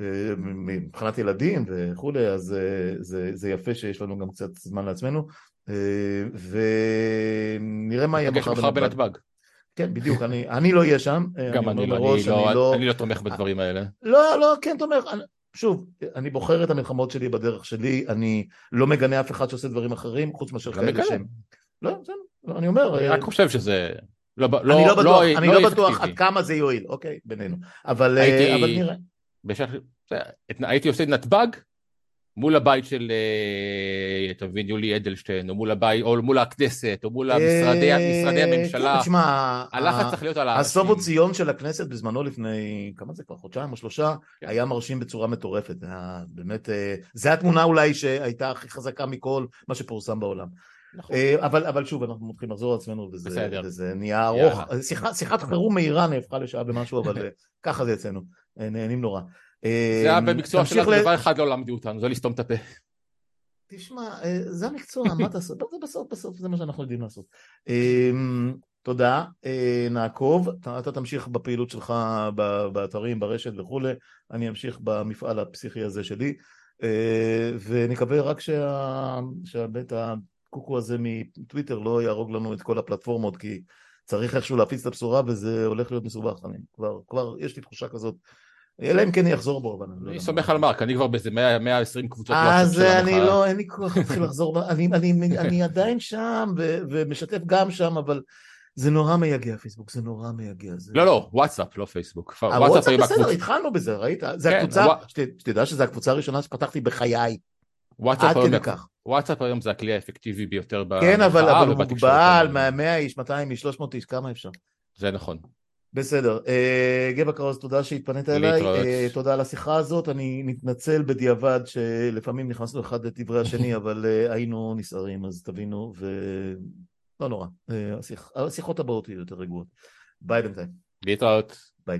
אה, מבחינת ילדים וכולי, אז אה, זה, זה יפה שיש לנו גם קצת זמן לעצמנו, אה, ונראה מה יהיה מחר בנתב"ג. בנתב"ג. כן, בדיוק, אני, אני לא אהיה שם. גם אני, אני לא, מראש, אני, לא, אני, לא, אני לא תומך בדברים האלה. לא, לא, כן תומך. אני, שוב, אני בוחר את המלחמות שלי בדרך שלי, אני לא מגנה אף אחד שעושה דברים אחרים, חוץ מאשר כאלה שהם... לא, בסדר, לא, אני אומר... אני רק חושב שזה... לא, לא, אני לא בטוח, לא, אני לא, לא בטוח עד כמה זה יועיל, אוקיי, בינינו. אבל, הייתי, אבל נראה. בשח... הייתי עושה נתב"ג מול הבית של, אה, אתה מבין, יולי אדלשטיין, או מול הבית, או מול הכנסת, או מול משרדי, אה, משרדי הממשלה. כן, תשמע, הלחץ צריך להיות על האנשים. הסובו ציון של הכנסת בזמנו לפני, כמה זה כבר, חודשיים או שלושה, כן. היה מרשים בצורה מטורפת. באמת, אה, זו התמונה אולי שהייתה הכי חזקה מכל מה שפורסם בעולם. נכון. אבל, אבל שוב, אנחנו מתחילים לחזור על עצמנו, וזה, וזה נהיה ארוך. שיחת, שיחת חירום מהירה נהפכה לשעה במשהו, אבל ככה זה אצלנו. נהנים נורא. זה היה במקצוע שלנו, דבר אחד לא למדו אותנו, זה לסתום את הפה. תשמע, אה, זה המקצוע, מה תעשו? זה בסוף, בסוף, זה מה שאנחנו יודעים לעשות. אמ, תודה, אה, נעקוב, אתה תמשיך בפעילות שלך באתרים, ברשת וכולי, אני אמשיך במפעל הפסיכי הזה שלי, אה, ונקווה רק שבאמת הקוקו הזה מטוויטר לא יהרוג לנו את כל הפלטפורמות, כי צריך איכשהו להפיץ את הבשורה וזה הולך להיות מסובך, אני כבר, כבר יש לי תחושה כזאת אלא אם כן יחזור בו, אבל אני לא סומך על מרק, אני כבר באיזה 120 קבוצות אז אני לא, אין לי כוח להתחיל לחזור, אני עדיין שם ומשתף גם שם, אבל זה נורא מייגע פייסבוק, זה נורא מייגע. לא, לא, וואטסאפ, לא פייסבוק. וואטסאפ בסדר, התחלנו בזה, ראית? זה כן, הקבוצה, שתדע שזו הקבוצה הראשונה שפתחתי בחיי. וואטסאפ היום זה הכלי האפקטיבי ביותר במחאה כן, אבל הוא מוגבל, 100 איש, 200 איש, 300 איש, כמה אפשר? זה נכון. בסדר. אה, גבע קראוס, תודה שהתפנית אליי. אה, תודה על השיחה הזאת. אני מתנצל בדיעבד שלפעמים נכנסנו אחד לדברי השני, אבל אה, היינו נסערים, אז תבינו, ולא נורא. השיחות הבאות יהיו יותר רגועות. ביי בינתיים. להתראות. ביי.